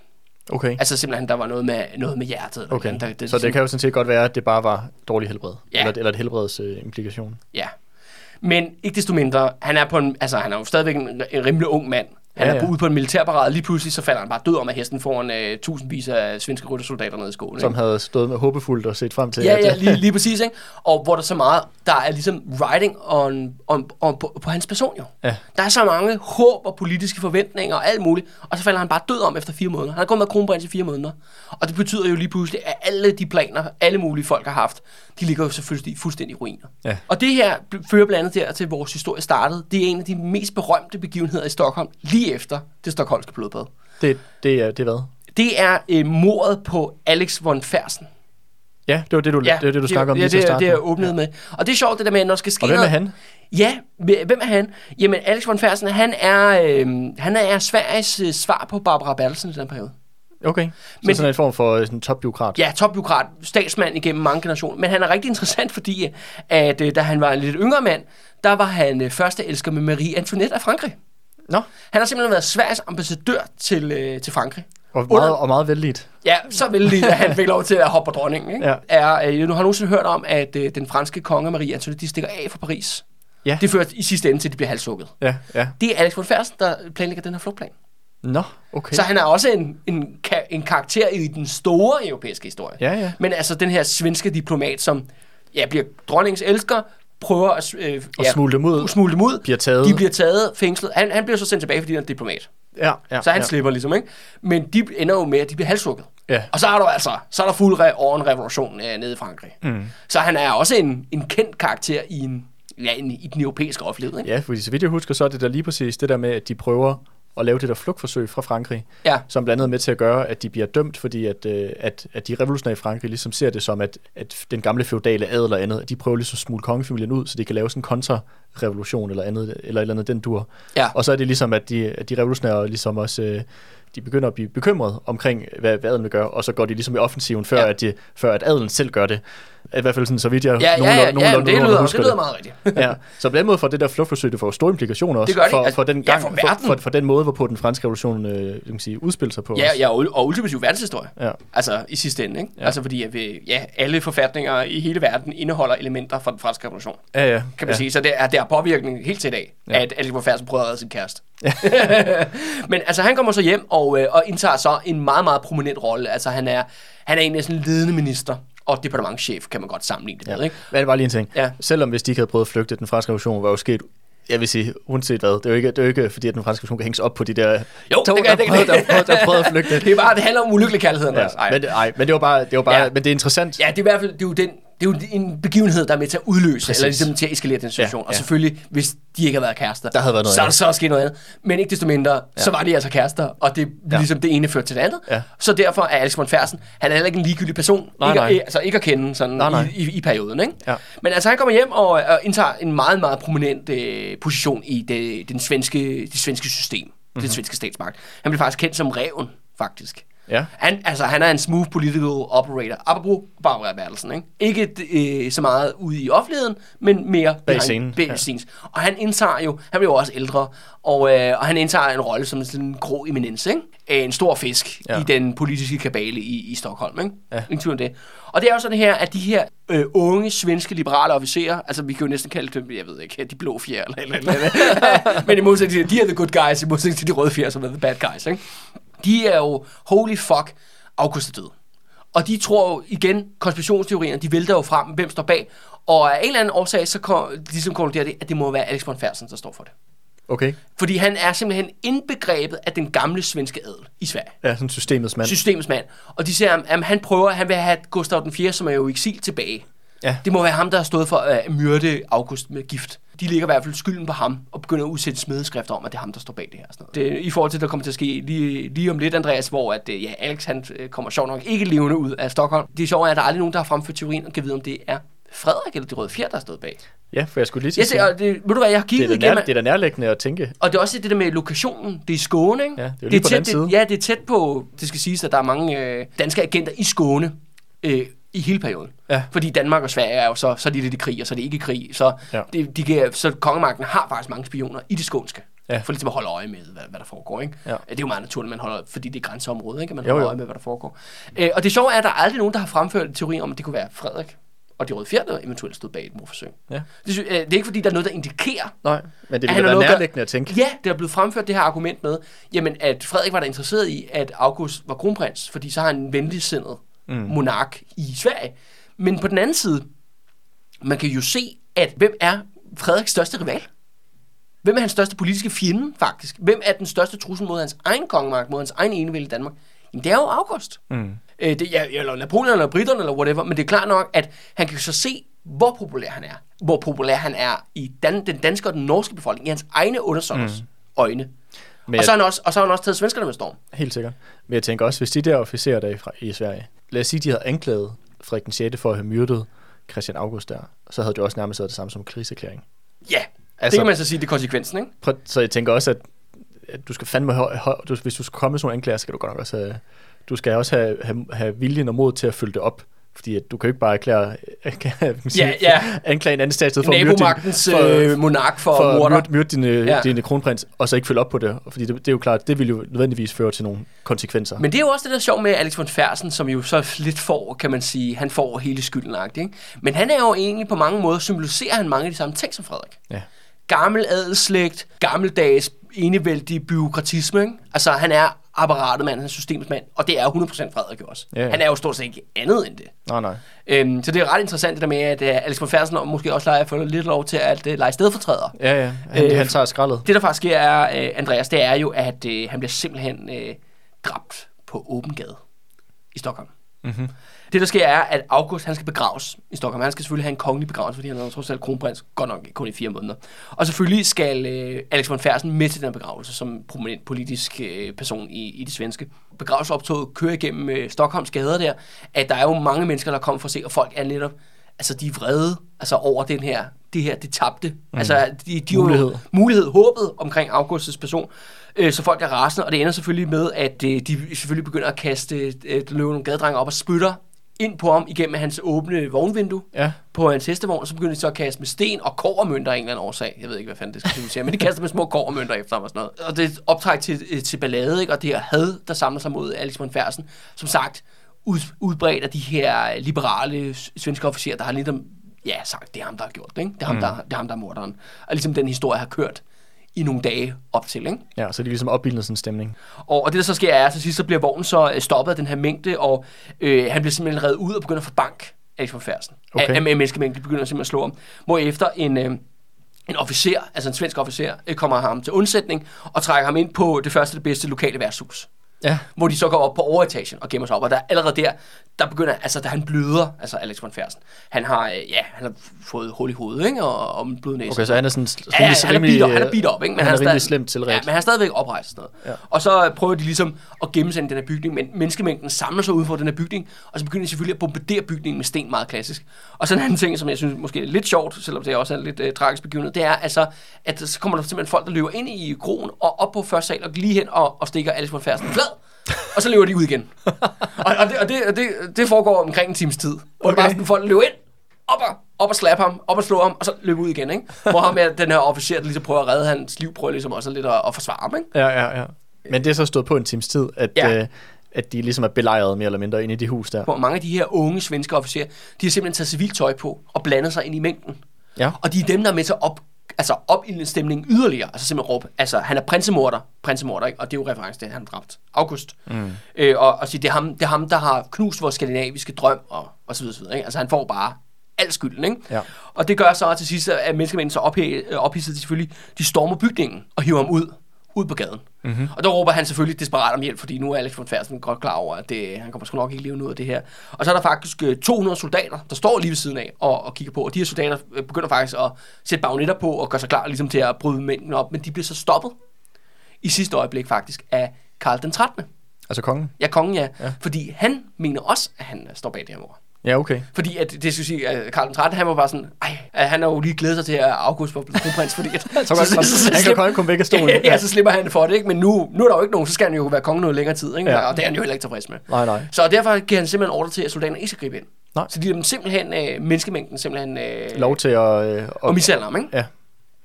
Okay. Altså simpelthen, der var noget med, noget med hjertet. eller Okay, noget, der, der, så det kan jo sådan set godt være, at det bare var dårlig helbred. Ja. Eller, eller et helbreds øh, implikation. Ja. Men ikke desto mindre, han er, på en, altså, han er jo stadigvæk en, en rimelig ung mand. Han Ja, ja, er ude på en militærparade, lige pludselig så falder han bare død om af hesten foran øh, tusindvis af svenske ryttersoldater nede i Skåne. Som ikke? havde stået med håbefuldt og set frem til, Ja, at... ja, lige, lige præcis, ikke? Og hvor der er så meget, der er ligesom writing on, on, on, på, på hans person jo. Ja. Der er så mange håb og politiske forventninger og alt muligt, og så falder han bare død om efter fire måneder. Han har gået med kronprins i fire måneder. Og det betyder jo lige pludselig, at alle de planer, alle mulige folk har haft, de ligger jo selvfølgelig fuldstændig i ruiner. Ja. Og det her fører blandt andet der til, at vores historie startede. Det er en af de mest berømte begivenheder i Stockholm, lige efter det stokholmske blodbad. Det, det, er, det er hvad? Det er øh, mordet på Alex von Fersen. Ja, det var det, du, ja, det, var det, du snakkede om ja, lige til at det, er- starte det er med. åbnet med. Og det er sjovt, det der med, at når skal ske Og hvem er han? Ja, hvem er han? Jamen, Alex von Fersen, han er, øh, han er Sveriges øh, svar på Barbara Bertelsen i den periode. Okay, så Men- sådan en form for øh, sådan en topbiokrat. Ja, topbyråkrat, statsmand igennem mange generationer. Men han er rigtig interessant, fordi at øh, da han var en lidt yngre mand, der var han øh, første elsker med Marie Antoinette af Frankrig. Nå, Han har simpelthen været Sveriges ambassadør til, øh, til Frankrig. og Under- meget, og meget vældigt. Ja, så vældig, at han fik lov til at hoppe på dronningen. Ikke? Ja. Er, øh, nu har nogensinde hørt om, at øh, den franske konge Marie Antoinette, de stikker af fra Paris. Ja. Det fører i sidste ende til, at de bliver halshugget. Ja, ja. Det er Alex von Fersen, der planlægger den her flugtplan. Nå, okay. Så han er også en, en, en karakter i den store europæiske historie. Ja, ja. Men altså den her svenske diplomat, som ja, bliver dronningens elsker, prøver at øh, Og ja, smule dem ud. smule dem ud. Bliver taget. De bliver taget, fængslet. Han, han bliver så sendt tilbage, fordi han er diplomat. Ja, ja. Så han ja. slipper ligesom, ikke? Men de ender jo med, at de bliver halshugget. Ja. Og så er der altså, så er der fuld re- over en revolution øh, nede i Frankrig. Mm. Så han er også en, en kendt karakter i, en, ja, en, i den europæiske offentlighed, ikke? Ja, fordi så vidt jeg husker, så er det der lige præcis det der med, at de prøver at lave det der flugtforsøg fra Frankrig, Ja. som blandt andet er med til at gøre, at de bliver dømt, fordi at, øh, at, at de revolutionære i Frankrig ligesom ser det som, at, at den gamle feudale adel og andet, at de prøver ligesom at smule kongefamilien ud, så de kan lave sådan en kontrarevolution eller andet, eller eller andet den dur. Ja. Og så er det ligesom, at de, at de revolutionære ligesom også, øh, de begynder at blive bekymret omkring, hvad, hvad adelen vil gøre, og så går de ligesom i offensiven, før, ja. at, de, før at adelen selv gør det. I hvert fald sådan, så vidt jeg Ja, ja, ja, ja, nogenlunde- det, nogenlunde lyder, husker det lyder meget rigtigt. ja, så på den måde får det der flugtforsøg, det får store implikationer også Det gør det. for, Altså, for, den ja, gang, for for, verden. for, for, den måde, hvorpå den franske revolution øh, kan sige, udspiller sig på. Ja, ja og, og ultimativ verdenshistorie. Ja. Altså i sidste ende, ikke? Ja. Ja. Altså fordi at vi, ja, alle forfatninger i hele verden indeholder elementer fra den franske revolution, ja, ja, kan man ja. sige. Så det er, det er påvirkning helt til i dag, ja. Ja. at Alex Fersen prøver at redde sin kæreste. Men altså han kommer så hjem og, øh, og indtager så en meget, meget prominent rolle. Altså han er, han er egentlig sådan en ledende minister og departementschef, kan man godt sammenligne det med, Ja. ikke? Men det var lige en ting. Ja. Selvom hvis de ikke havde prøvet at flygte, den franske revolution var jo sket jeg vil sige, uanset hvad, det er jo ikke, det er jo ikke fordi, at den franske revolution kan hænges op på de der Jo, to, det kan- der, prøvede, der, prøvede, der prøvede at flygte. Det er bare, det handler om ulykkelig kærlighed, Ja, Andreas. Ej. men, det- ej, men det var bare, det var bare ja. men det er interessant. Ja, det er i hvert fald det er jo den, det er jo en begivenhed, der er med til at udløse, Præcis. Eller ligesom til at eskalere den situation. Ja, Ja, Og selvfølgelig, hvis de ikke havde været kærester, Der havde været noget så er der så sket noget andet. Men ikke desto mindre, ja. så var de altså kærester, og det ja. Ligesom det ene førte til det andet. Ja. Så derfor er Alex von Fersen, han er heller ikke en ligegyldig person, Nej, ikke, nej. At, altså ikke at kende sådan Nej, nej. I, i, i, perioden. Ikke? Ja. Men altså han kommer hjem og, og indtager en meget, meget prominent øh, position i det, den svenske, det svenske system, mm-hmm. Mhm. den svenske statsmagt. Han bliver faktisk kendt som reven, faktisk. Ja. Han, altså, han er en smooth political operator. Apropos Barbara Bertelsen, ikke? Ikke øh, så meget ude i offentligheden, men mere Bag scenen, Bag ja. scenes. Og han indtager jo, han bliver jo også ældre, og, øh, og han indtager en rolle som sådan en grå eminens, ikke? Øh, En stor fisk Ja. i den politiske kabale i, i Stockholm, ikke? Ja. Ingen tvivl om det. Og det er jo sådan her, at de her øh, unge svenske liberale officerer, altså vi kan jo næsten kalde dem, jeg ved ikke, de blå fjer eller eller, eller, eller. men i modsætning til, de er the good guys, i modsætning til de røde fjer, som er the bad guys, ikke? De er jo, holy fuck, August er død. Og de tror jo igen, konspirationsteorierne, de vælter jo frem, hvem står bag. Og af en eller anden årsag, så kom, ligesom konkluderer det, at det må være Alex von Fersen, der står for det. Okay. Fordi han er simpelthen indbegrebet af den gamle svenske adel i Sverige. Ja, sådan systemets mand. Systemets mand. Og de siger, at han prøver, han vil have Gustav den 4., som er jo i eksil, tilbage. Ja. Det må være ham, der har stået for at myrde August med gift. De ligger i hvert fald skylden på ham, og begynder at udsætte smedeskrifter om, at det er ham, der står bag det her. og Sådan noget. Det, I forhold til, det, der kommer til at ske lige, lige om lidt, Andreas, hvor at, øh, ja, Alex han, øh, kommer sjovt nok ikke levende ud af Stockholm. Det er sjovt, at der er aldrig nogen, der har fremført teorien, og kan vide, om det er Frederik eller de røde fjer, der har stået bag. Ja, for jeg skulle lige sige, og det, ved du hvad, jeg har det, kigget er da igennem, nær, det er da nærliggende at tænke. og det er også det der med lokationen. Det er i Skåne, ikke? Ja, det er jo lige på den tæt, side. Det, ja, det er tæt på, det skal siges, at der er mange øh, danske agenter i Skåne øh, i hele perioden. Ja. Fordi Danmark og Sverige er jo så, så er de lidt i krig, og så er de ikke i krig. Så, Ja. det, de kan, så kongemagten har faktisk mange spioner i det skånske. Ja. For ligesom at holde øje med, hvad, hvad der foregår. Ikke? Ja. Det er jo meget naturligt, man holder, fordi det er grænseområdet, ikke? man holder jo. øje med, hvad der foregår. Øh, og det sjove er, at der er aldrig nogen, der har fremført en teori om, at det kunne være Frederik og de røde fjer, der eventuelt stod bag et mordforsøg. Ja. Det, øh, det er ikke, fordi der er noget, der indikerer, Nej, men det ville har være nærliggende at tænke. Ja, det er blevet fremført det her argument med, jamen at Frederik var da interesseret i, at August var kronprins, fordi så har han en venligsindet. Monark i Sverige. Men på den anden side, man kan jo se, at hvem er Frederiks største rival? Hvem er hans største politiske fjende, faktisk? Hvem er den største trussel mod hans egen kongemagt, mod hans egen enevælde i Danmark? Jamen, det er jo August. Mm. Øh, det, ja, eller Napoleon, eller britterne, eller whatever, men det er klart nok, at han kan så se, hvor populær han er. Hvor populær han er i dan, den danske og den norske befolkning, i hans egne undersåtters mm. øjne. Men og, så har han også, og så har han også taget svenskerne med storm. Helt sikkert. Men jeg tænker også, hvis de der officerer der i, i Sverige, lad os sige, de havde anklaget Frederik den 6. for at have myrdet Christian August der, så havde det også nærmest været det samme som kriserklæring. Ja, altså, Altså- det kan man så sige, det er konsekvensen, ikke? Så jeg tænker også, at, at du skal fandme du, hvis du skal komme med sådan nogle anklager, skal du godt nok også have, du skal også have, have, have viljen og mod til at følge det op. Fordi at du kan jo ikke bare erklære, kan sige, Ja, ja. anklage en anden stat i stedet for at myrde din, Nabomagtens for, øh, monark for, for morder. myrde, myrde din, Ja. ja. din kronprins, og så ikke følge op på det. Fordi det, det er jo klart, det vil jo nødvendigvis føre til nogle konsekvenser. Men det er jo også det, der er sjovt med Alex von Fersen, som jo så lidt får, kan man sige, han får hele skylden, ikke? Men han er jo egentlig på mange måder, symboliserer han mange af de samme ting som Frederik. Ja. Gammel adelslægt, gammeldags enevældig byråkratisme, ikke? Altså, han er apparatet mand, han er systemets mand, og det er 100% Frederik jo også. Ja, ja. Han er jo stort set ikke andet end det. Nej, nej. Øhm, så det er ret interessant det der med, at uh, Alex von Fersen måske også leger for lidt lov til at uh, lege stedfortræder. Ja, ja. Han, Øh, øh, han tager skraldet. Det, der faktisk sker, er, uh, Andreas, det er jo, at uh, han bliver simpelthen uh, dræbt på åben gade i Stockholm. Mm-hmm. Det, der sker, er, at August han skal begraves i Stockholm. Han skal selvfølgelig have en kongelig begravelse, fordi han er trods alt kronprins, godt nok kun i fire måneder. Og selvfølgelig skal øh, Alex von Fersen med til den begravelse, som prominent politisk øh, person i, i det svenske. Begravelsesoptoget kører igennem øh, Stockholms gader der, at der er jo mange mennesker, der kommer for at se, og folk er netop, altså de er vrede altså over den her, det her, det tabte. Mm. Altså de, de Mulighed. Jo, mulighed, håbet omkring Augustus person. Øh, så folk er rasende, og det ender selvfølgelig med, at øh, de selvfølgelig begynder at kaste øh, løbe nogle gadedrenge op og spytter ind på ham igennem hans åbne vognvindue Ja. på hans hestevogn, og så begynder de så at kaste med sten og kårmønter af en eller anden årsag. Jeg ved ikke, hvad fanden det skal symbolisere, men de kaster med små kårmønter efter ham og sådan noget. Og det er optræk til, øh, til ballade, ikke? og det her had, der samler sig mod Alex von Fersen. Som sagt, ud, udbredt af de her liberale svenske officerer, der har ligesom, ja, sagt, det er ham, der har gjort det. Ikke? Det, er ham, mm. der, det er ham, der er morderen. Og ligesom den historie har kørt i nogle dage op til. Ikke? Ja, så er de ligesom opbildet sådan en stemning. Og, og det, der så sker, er, at til sidst så bliver vognen så øh, stoppet af den her mængde, og øh, han bliver simpelthen reddet ud og begynder at få bank Alex von Fersen. Okay. Okay. Af, af menneskemængden, de begynder simpelthen at slå ham. Hvor efter en, øh, en officer, altså en svensk officer, øh, kommer ham til undsætning og trækker ham ind på det første det bedste lokale værtshus. Ja. Hvor de så går op på overetagen og gemmer sig op. Og der allerede der, der begynder, altså da han bløder, altså Alex von Fersen, han har, øh, ja, han har fået hul i hovedet, ikke? Og, og en blodnæse. Okay, så han er sådan Ja, ja, han er beat op, han er beat op, ikke? Men han er rimelig stadig- slemt tilret. Ja, men han er stadigvæk oprejst og sådan noget. Ja. Og så prøver de ligesom at gemmesende den her bygning, men menneskemængden samler sig uden for den her bygning, og så begynder de selvfølgelig at bombardere bygningen med sten, meget klassisk. Og så en anden ting, som jeg synes måske er lidt sjovt, selvom det også er lidt øh, tragisk begivenhed, det er altså, at så kommer der simpelthen folk, der løber ind i kroen og op på første sal og lige hen og, og stikker Alice von Fersen flad og så løber de ud igen. og, og, det, og det, og det, det foregår omkring en times tid. Hvor okay. Bare sådan, folk løber ind, op og, op og slappe ham, op og slå ham, og så løbe ud igen, ikke? Hvor ham er den her officer, der ligesom prøver at redde hans liv, prøver ligesom også lidt at, at forsvare ham, ikke? Ja, ja, ja. Men det er så stået på en times tid, at, Ja. øh, at de ligesom er belejret mere eller mindre inde i de hus der. Hvor mange af de her unge svenske officerer, de har simpelthen taget civilt tøj på og blandet sig ind i mængden. Ja. Og de er dem, der er med til at op, altså op i stemningen yderligere. Altså simpelthen råbe, altså han er prinsemorder, prinsemorder, ikke? Og det er jo reference til, at han dræbt August. Mm. Øh, og, og sige, det er, ham, det er ham, der har knust vores skandinaviske drøm, og, og så videre, så videre ikke? Altså han får bare al skylden, ikke? Ja. Og det gør så til sidst, at menneskemændene så ophe- ophidset, de selvfølgelig, de stormer bygningen og hiver ham ud, ud på gaden. Mm-hmm. Og der råber han selvfølgelig desperat om hjælp, fordi nu er Alex von Fersen godt klar over, at det, han kommer sgu nok ikke levende ud af det her. Og så er der faktisk øh, 200 soldater, der står lige ved siden af og, og kigger på, og de her soldater øh, begynder faktisk at sætte bagnetter på og gøre sig klar ligesom til at bryde mængden op, men de bliver så stoppet i sidste øjeblik faktisk af Karl den 13. Altså kongen? Ja, kongen ja. Ja. Fordi han mener også, at han står bag det her mord. Ja, okay. Fordi at, det skal sige, at Karl den 13, han var bare sådan, ej, at han har jo lige glædet sig til, at August var kronprins, fordi at, Så, så, så, så, han kan godt komme væk af stolen. ja, ja, så slipper han for det, ikke? Men nu, nu er der jo ikke nogen, så skal han jo være konge noget længere tid, ikke? Ja. Og det er han jo heller ikke tilfreds med. Nej, nej. Så derfor giver han simpelthen ordre til, at soldaterne ikke skal gribe ind. Nej. Så de dem simpelthen, øh, menneskemængden simpelthen... Øh, Lov til at... Øh, og mishandler ham, ikke? Ja.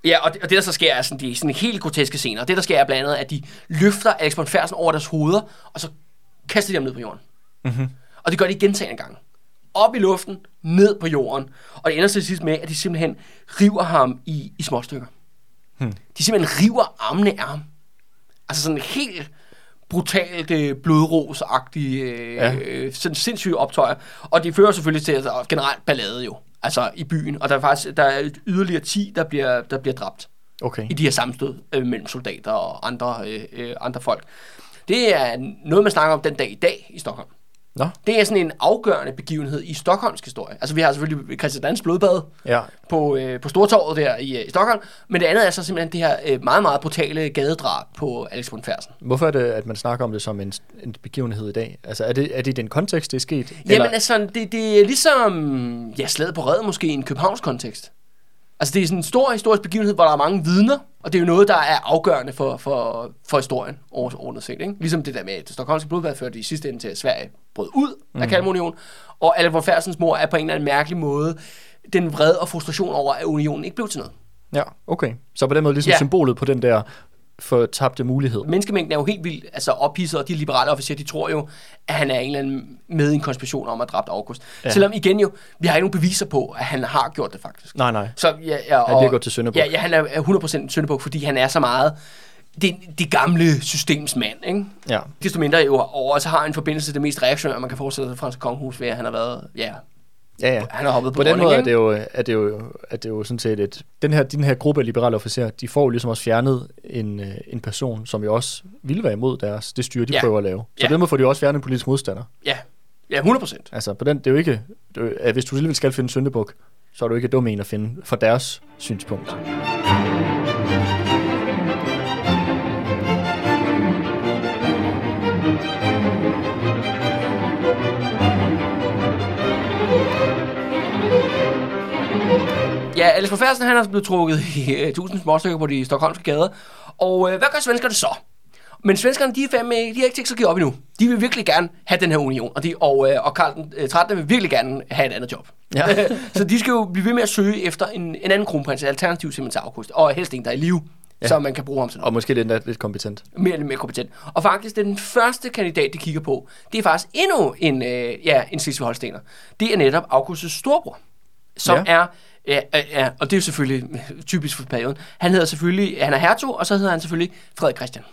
Ja, og det, og det der så sker er sådan, de sådan helt groteske scener. Det der sker er blandt andet, at de løfter Alex von Fersen over deres hoveder, og så kaster de ham ned på jorden. Mm-hmm. Og det gør de gentagende gange. Op i luften, ned på jorden. Og det ender til sidst med, at de simpelthen river ham i, i små stykker. Hmm. De simpelthen river armene af ham. Altså sådan helt brutalt øh, blodrosagtige, øh, Ja. ja. sådan sindssyge optøjer. Og det fører selvfølgelig til altså, generelt ballade jo. Altså i byen. Og der er faktisk der er yderligere 10, der bliver, der bliver dræbt Okay. i de her sammenstød øh, mellem soldater og andre, øh, øh, andre folk. Det er noget, man snakker om den dag i dag i Stockholm. Nå, Det er sådan en afgørende begivenhed i Stockholms historie. Altså vi har selvfølgelig Christian Dans blodbad ja. på, øh, på Stortorvet der i, øh, i Stockholm, men det andet er så simpelthen det her øh, meget, meget brutale gadedrab på Alex von Fersen. Hvorfor er det, at man snakker om det som en, en begivenhed i dag? Altså, er det, er det i den kontekst, det er sket? Jamen altså, det, det er ligesom, ja, slaget på red måske i en Københavns kontekst. Altså det er sådan en stor historisk begivenhed, hvor der er mange vidner, og det er jo noget, der er afgørende for, for, for historien overordnet set. Ikke? Ligesom det der med, at det stokholmske blodbad førte i sidste ende til, at Sverige brød ud mm. af Kalmarunionen, og Alec von Fersens mor er på en eller anden mærkelig måde den vrede og frustration over, at unionen ikke blev til noget. Ja, okay. Så på den måde ligesom. Ja. symbolet på den der fortabte mulighed. Menneskemængden er jo helt vildt altså ophidset, og de liberale officerer, de tror jo, at han er en eller anden med i en konspiration om at dræbe August. Ja. Selvom igen jo, vi har ikke nogen beviser på, at han har gjort det faktisk. Nej, nej. Så, ja, ja, Han bliver gået til Sønderbuk. Ja, ja, han er er 100% Sønderbuk, fordi han er så meget det, det gamle systems mand, ikke? Ja. Desto mindre jo og også har en forbindelse til det mest reaktionære, man kan forestille sig det franske kongehus ved, at han har været, ja, Ja, ja. han har hoppet på, På den måde er det, jo, er, det jo, er det jo sådan set et... Den her, den her gruppe af liberale officerer, de får jo ligesom også fjernet en, øh, en person, som jo også ville være imod deres, det styre, de Ja. prøver at lave. Så Ja. måde får de jo også fjernet en politisk modstander. Ja, ja, 100%. Altså, på den, det er jo ikke... Det er, hvis du alligevel skal finde Søndebuk, så er du ikke dum en at finde fra deres synspunkt. Ja, Alex von Fersen, han er blevet trukket i uh, tusind småstykker på de stokholmske gader. Og uh, hvad gør svenskerne så? Men svenskerne, de er, fandme, de har ikke tænkt sig at give op endnu. De vil virkelig gerne have den her union, og, de, og, uh, og Karl den uh, 13. vil virkelig gerne have et andet job. Ja. så de skal jo blive ved med at søge efter en, en anden kronprins, alternativ simpelthen til August, og helst en, der er i live, Ja. så man kan bruge ham sådan Og måske lidt, lidt kompetent. mere eller mere kompetent. Og faktisk, den første kandidat, de kigger på, det er faktisk endnu en, øh, ja, en Slesvig Holstener. Det er netop Augustus storbror, som ja. er, ja, ja, og det er jo selvfølgelig typisk for perioden, han hedder selvfølgelig, han er hertug, og så hedder han selvfølgelig Frederik Christian.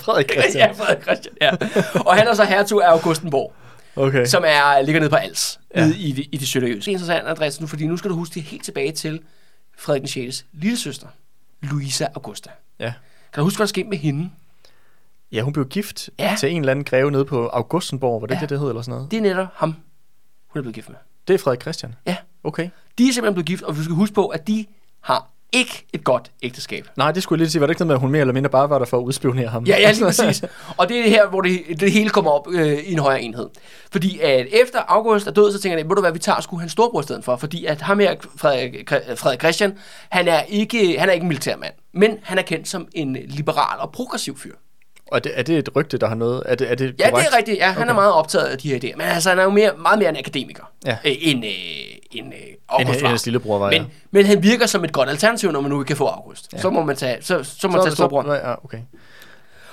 Frederik ja, Frederik Christian, ja. Og han er så hertug af Augustenborg, Okay. som er, ligger nede på Als, Ja. nede i, det- i det sønderjyske. Det er interessant, Andreas, nu, fordi nu skal du huske det helt tilbage til Frederik den 6. lille søster, Louisa Augusta. Ja. Kan du huske, hvad der skete med hende? Ja, hun blev gift Ja. til en eller anden greve nede på Augustenborg. Var det Ja. det, det hed, eller sådan noget? Det er netop ham, hun er blevet gift med. Det er Frederik Christian? Ja. Okay. De er simpelthen blevet gift, og vi skal huske på, at de har ikke et godt ægteskab. Nej, det skulle jeg lige sige. Var det ikke noget med, at hun mere eller mindre bare var der for at udspionere ham? Ja, ja, lige præcis. Og det er det her, hvor det, det hele kommer op øh, i en højere enhed. Fordi at efter August er død, så tænker jeg, ved du hvad, vi tager sgu hans storbror i stedet for. Fordi at ham her, Frederik, Frederik Christian, han er, ikke, han er ikke en militærmand. Men han er kendt som en liberal og progressiv fyr. Og er det, er det et rygte, der har noget? Er det, er det Ja, korrekt? det er rigtigt. Ja, han Okay. er meget optaget af de her idéer. Men altså, han er jo mere, meget mere en akademiker, Ja. øh, end, øh, end øh, En, August en, var. lillebror var, ja. Men, men han virker som et godt alternativ, når man nu ikke kan få August. Ja. Så må man tage, så, så må man tage storebroren. Ja, okay.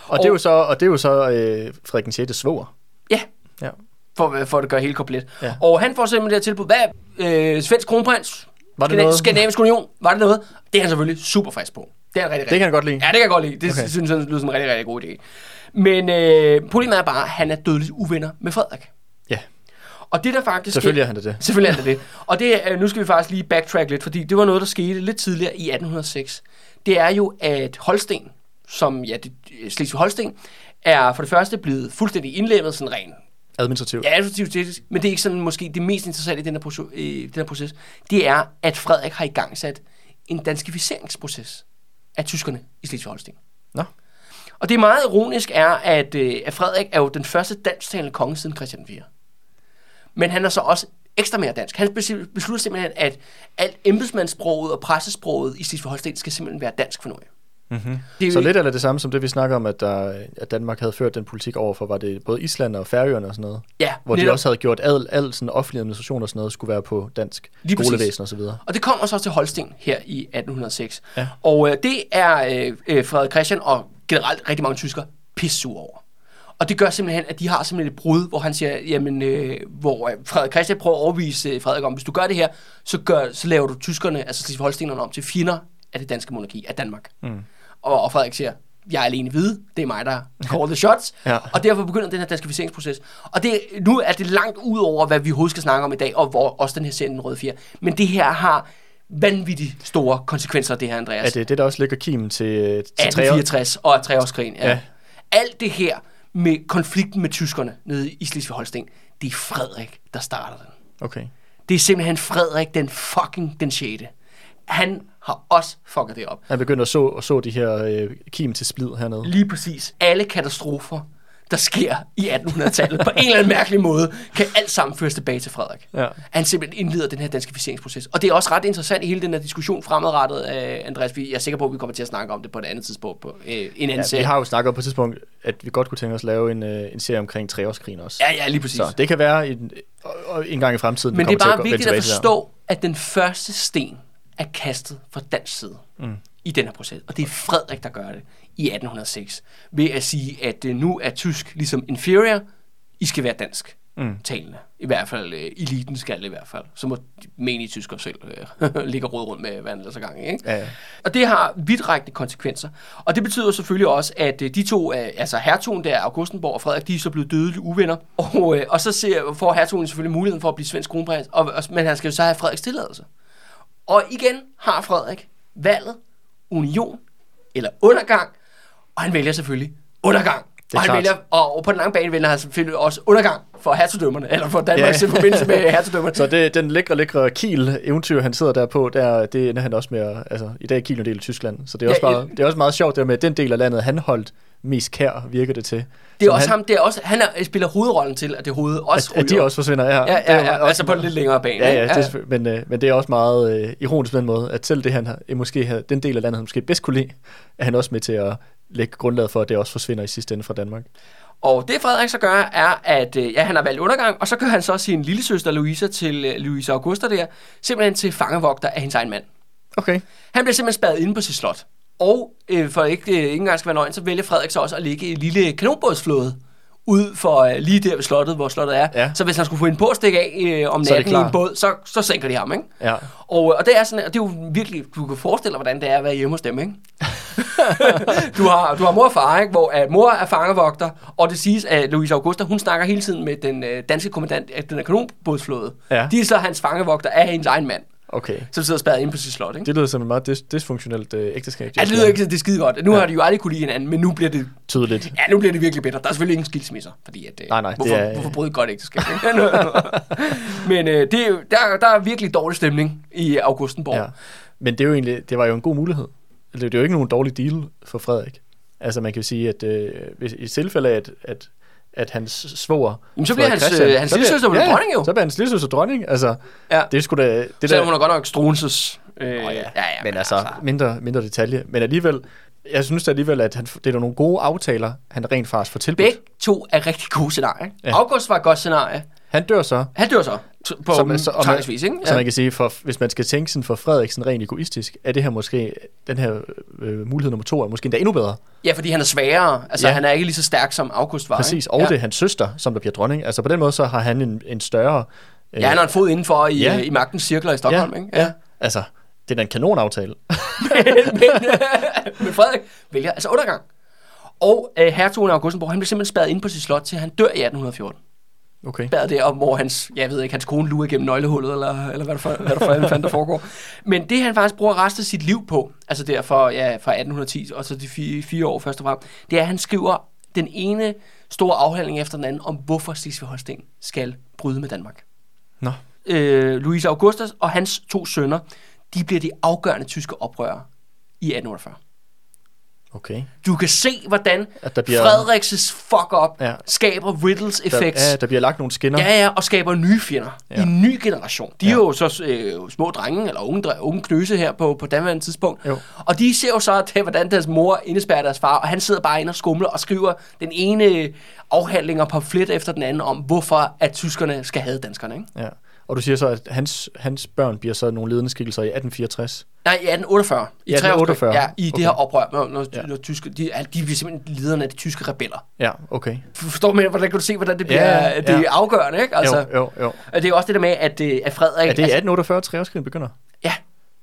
Og, det er jo så, og det er jo så øh, Frederik den 6. svoger. Ja, Ja. for, for at det gør helt komplet. Ja. Og han får simpelthen det her tilbud. Hvad øh, svensk kronprins? Var det? Skandinavisk union? Var det noget? Det er han selvfølgelig super frisk på. Det er han rigtig, Det rigtig. kan jeg godt lide. Ja, det kan jeg godt lide. Det Okay. synes jeg lyder som en rigtig, rigtig god idé. Men øh, problemet er bare, at han er dødeligt uvenner med Frederik. Ja, Og det der faktisk selvfølgelig er han det. det. Selvfølgelig er det det. Og det, er- nu skal vi faktisk lige backtrack lidt, fordi det var noget, der skete lidt tidligere i 1806. Det er jo, at Holsten, som ja, det, Slesvig-Holsten, er for det første blevet fuldstændig indlemmet sådan rent Administrativt. Ja, administrativt teknisk, men det er ikke sådan måske det mest interessante i den her, proces, i den her proces. Det er, at Frederik har i gang sat en danskificeringsproces af tyskerne i Slesvig-Holsten. Nå. Og det er meget ironisk er, at, øh, at Frederik er jo den første dansktalende konge siden Christian 4. Men han er så også ekstra mere dansk. Han bes- beslutter simpelthen, at alt embedsmandssproget og pressesproget i Slesvig-Holsten skal simpelthen være dansk for af. Mm-hmm. Det er jo Så lidt eller det samme som det, vi snakker om, at, der, at Danmark havde ført den politik over for, var det både Island og Færøerne og sådan noget? Ja, Hvor de netop. også havde gjort al, al sådan offentlig administration og sådan noget, skulle være på dansk Lige præcis. skolevæsen og så videre. Og det kommer så til Holsten her i 1806. Ja. Og øh, det er øh, øh, Frederik Christian og generelt rigtig mange tyskere pissure over. Og det gør simpelthen, at de har simpelthen et brud, hvor han siger, jamen, øh, hvor øh, Frederik Christian prøver at overbevise øh, Frederik om, hvis du gør det her, så, gør, så laver du tyskerne, altså Slesvig-Holstenerne om til fjender af det danske monarki, af Danmark. Mm. Og, og Frederik siger, jeg er alene hvide, det er mig, der call the shots. Ja. Og derfor begynder den her danskificeringsproces. Og det, nu er det langt ud over, hvad vi overhovedet skal snakke om i dag, og hvor også den her serie, Den Røde Fjer. Men det her har vanvittigt store konsekvenser, det her, Andreas. Er det det, der også ligger kimen til, til treår? 1864 og treårskrigen. Ja. Ja. ja. Alt det her med konflikten med tyskerne nede i Slesvig-Holsten, det er Frederik, der starter den. Okay. Det er simpelthen Frederik den fucking den 6. Han har også fucket det op. Han begynder at så, at så de her øh, kim til splid hernede. Lige præcis. Alle katastrofer, der sker i 1800-tallet, på en eller anden mærkelig måde, kan alt sammen føres tilbage til Frederik. Ja. Han simpelthen indleder den her danskificeringsproces. Og det er også ret interessant i hele den her diskussion fremadrettet, uh, Andreas. Vi- Jeg er sikker på, at vi kommer til at snakke om det på et andet tidspunkt, på uh, en anden Ja, vi serie. har jo snakket på et tidspunkt, at vi godt kunne tænke os at lave en, øh, en serie omkring treårskrigen også. Ja, ja, lige præcis. Så det kan være en, en gang i fremtiden, Men vi det er bare vigtigt at forstå, at den første sten er kastet fra dansk side mm. i den her proces. Og det er Frederik, der gør det i 1806. Ved at sige, at øh, nu er tysk ligesom inferior, I skal være dansk Mm. talende. I hvert fald, øh, eliten skal i hvert fald. Så må menige tyskere selv øh, ligge og rundt med, hvad han ellers er gang i. Ikke? Ja, ja. Og det har vidtrækkende konsekvenser. Og det betyder selvfølgelig også, at øh, de to, øh, altså hertugen der, Augustenborg og Frederik, de er så blevet dødelige uvenner. Og, øh, og så ser, får hertugen selvfølgelig muligheden for at blive svensk kronprins, og, og, men han skal jo så have Frederiks tilladelse. Og igen har Frederik valget union eller undergang, og han vælger selvfølgelig undergang. Det er og, han klart. vælger, og, og på den lange bane vælger han selvfølgelig også undergang for hertugdømmerne, eller for Danmarks Ja. forbindelse med hertugdømmerne. Så det, den lækre, lækre Kiel-eventyr, han sidder der på, der, det ender han også med at, altså, i dag er Kiel en del af Tyskland, så det er, Ja, også ja. det er også meget sjovt, det med at den del af landet, han holdt mest kær, virker det til. Det er Som også han, ham, det er også, han er, spiller hovedrollen til, at det hoved også At, at de også forsvinder, ja. Ja, ja, ja, også altså på en lidt længere bane. Ja, ikke? ja, det men, øh, men det er også meget øh, ironisk på den måde, at selv det, han har, øh, måske har, den del af landet, han måske bedst kunne lide, er han også med til at lægge grundlaget for, at det også forsvinder i sidste ende fra Danmark. Og det Frederik så gør, er, at øh, ja, han har valgt undergang, og så gør han så sin lille søster Louisa til øh, Augusta der, simpelthen til fangevogter af hendes egen mand. Okay. Han bliver simpelthen spadet inde på sit slot. Og øh, for ikke, øh, ikke engang skal være nøgen, så vælger Frederik så også at lægge en lille kanonbådsflåde ud for øh, lige der ved slottet, hvor slottet er. Ja. Så hvis han skulle få en på at stikke af øh, om Så natten i en båd, så, så sænker de ham, ikke? Ja. Og, og det er sådan, og det er jo virkelig, du kan forestille dig, hvordan det er at være hjemme hos dem, ikke? du, har, du har mor og far, ikke? hvor at mor er fangevogter, og det siges, at Louise Augusta, hun snakker hele tiden med den øh, danske kommandant af den her kanonbådsflåde. Ja. De er så hans fangevogter af hendes egen mand, Okay. som sidder spærret inde på sit slot, ikke? Det lyder som et meget dis- dysfunktionelt øh, ægteskab. Ja, det lyder ikke det er skide godt. Nu Ja. har de jo aldrig kunne lide hinanden, men nu bliver det, Tydeligt. ja, nu bliver det virkelig bedre. Der er selvfølgelig ingen skilsmisser, fordi at, øh, Nej, nej, det hvorfor, er- hvorfor bryde et godt ægteskab? men øh, det er jo, der, der er virkelig dårlig stemning i Augustenborg. Ja. Men det, er jo egentlig, det var jo en god mulighed. Det, det er jo ikke nogen dårlig deal for Frederik. Altså man kan jo sige, at øh, hvis, i tilfælde af, at, at, at hans svoger... Jamen, så bliver hans, øh, hans så lillesøster vel dronning jo. Så bliver hans lillesøster dronning. Altså, Ja. det er sgu da... Det Selvom der, hun er godt nok Struenses. Øh, Åh, ja, ja, men altså, mindre, mindre detalje. Men alligevel, jeg synes alligevel, at han, det er nogle gode aftaler, han rent faktisk får tilbudt. Begge to er rigtig gode scenarier. Ja. Ja. August var et godt scenarie. Han dør så, Han dør så. På Som- så- og man- vis, ikke? så man kan sige, for, hvis man skal tænke sådan for Frederiksen rent egoistisk, er det her måske, den her øh, mulighed nummer to, er måske endda endnu bedre. Ja, fordi han er sværere. Altså, Ja. ja. han er ikke lige så stærk, som August var. Præcis, og ja. det er hans søster, som der bliver dronning. Altså på den måde, så har han en, en større... Øh, Ja, han har en fod indenfor i, Ja. ja. i magtens cirkler i Stockholm, ja, ikke? ja. Altså, det er da en kanonaftale. men, men Frederik vælger altså undergang. Og øh, hertugen af Augustenborg, han blev simpelthen spærret ind på sit slot, til han dør i 1814. Okay. Spærret der, og hvor hans, jeg ved ikke, hans kone lurer igennem nøglehullet, eller, eller hvad der for, hvad der for fandt, der foregår. Men det, han faktisk bruger resten af sit liv på, altså der fra, ja, fra 1810, og så de fire, fire år først og frem, det er, at han skriver den ene store afhandling efter den anden, om hvorfor Slesvig-Holsten skal bryde med Danmark. Nå, øh, Louise Augustus og hans to sønner, de bliver de afgørende tyske oprørere i 1848. okay. Du kan se, hvordan At der bliver- Frederiks fuck-up Ja. skaber Riddles Der, effects. ja, der bliver lagt nogle skinner. Ja, ja, og skaber nye fjender Ja. i en ny generation. De Ja. er jo så øh, små drenge, eller unge, unge knøse her på, på daværende tidspunkt. Jo. Og de ser jo så, at, hvordan deres mor indespærrer deres far, og han sidder bare inde og skumler og skriver den ene afhandling og pamflet efter den anden om, hvorfor at tyskerne skal have danskerne. Ikke? Ja. Og du siger så, at hans, hans børn bliver så nogle ledende skikkelser i 1864. Nej, i 1848. I 1848. 1848. Ja, i Okay. det her oprør, når, når, Ja. når tyske, de, er- de bliver simpelthen lederne af de tyske rebeller. Ja, okay. Forstår du, hvordan kan du se, hvordan det bliver Ja, ja, det er afgørende, ikke? Altså, jo, jo, jo. Og det er også det der med, at, øh, at Frederik... Er det i altså, 1848, treårskrigen begynder? Ja,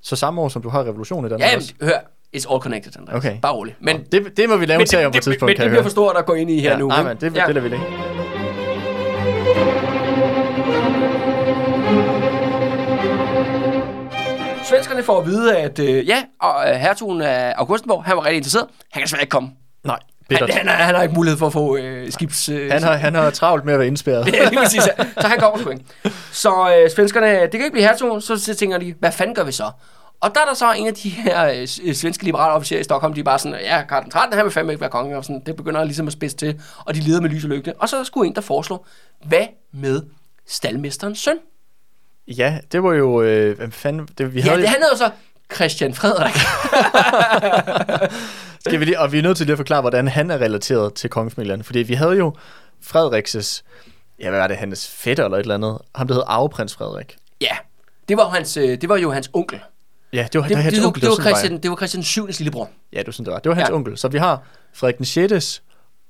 Så samme år, som du har revolutionen i Danmark ja jamen, hør, it's all connected, Andreas. Okay. Bare rolig. Men, det, det må vi lave en serie om på et tidspunkt, men det bliver for stort at gå ind i her ja, nu. Nej, ikke? men det, ja. det lader vi det. Svenskerne får at vide, at øh, ja, og øh, hertugen af Augustenborg, han var rigtig interesseret. Han kan desværre ikke komme. Nej, Han, bittert. han, har, han har ikke mulighed for at få øh, skibs... Øh, Han har, han har travlt med at være indspærret. Ja, lige præcis. ja. Så han kommer sgu ikke. Så øh, svenskerne, det kan ikke blive hertugen, så, tænker de, hvad fanden gør vi så? Og der er der så en af de her øh, øh, svenske liberale officerer i Stockholm, de er bare sådan, ja, Karl den 13, han vil fandme ikke være konge, og sådan, det begynder ligesom at spidse til, og de leder med lys og lygte. Og så er der sgu en, der foreslår, hvad med stalmesterens søn? Ja, det var jo... Øh, hvad fanden, det, vi Ja, havde, det handler jo så Christian Frederik. skal vi lige, og vi er nødt til lige at forklare, hvordan han er relateret til kongefamilien. Fordi vi havde jo Frederikses... Ja, hvad var det? Hans fætter eller et eller andet. Ham, der hed Arveprins Frederik. ja, det var, hans, øh, det var jo hans onkel. Ja, det var, Det, det, hans det, onkel. det, var det var, Christian, det var Christian 7. lillebror. ja, det var sådan, det var. Det var hans Ja. onkel. Så vi har Frederik den 6.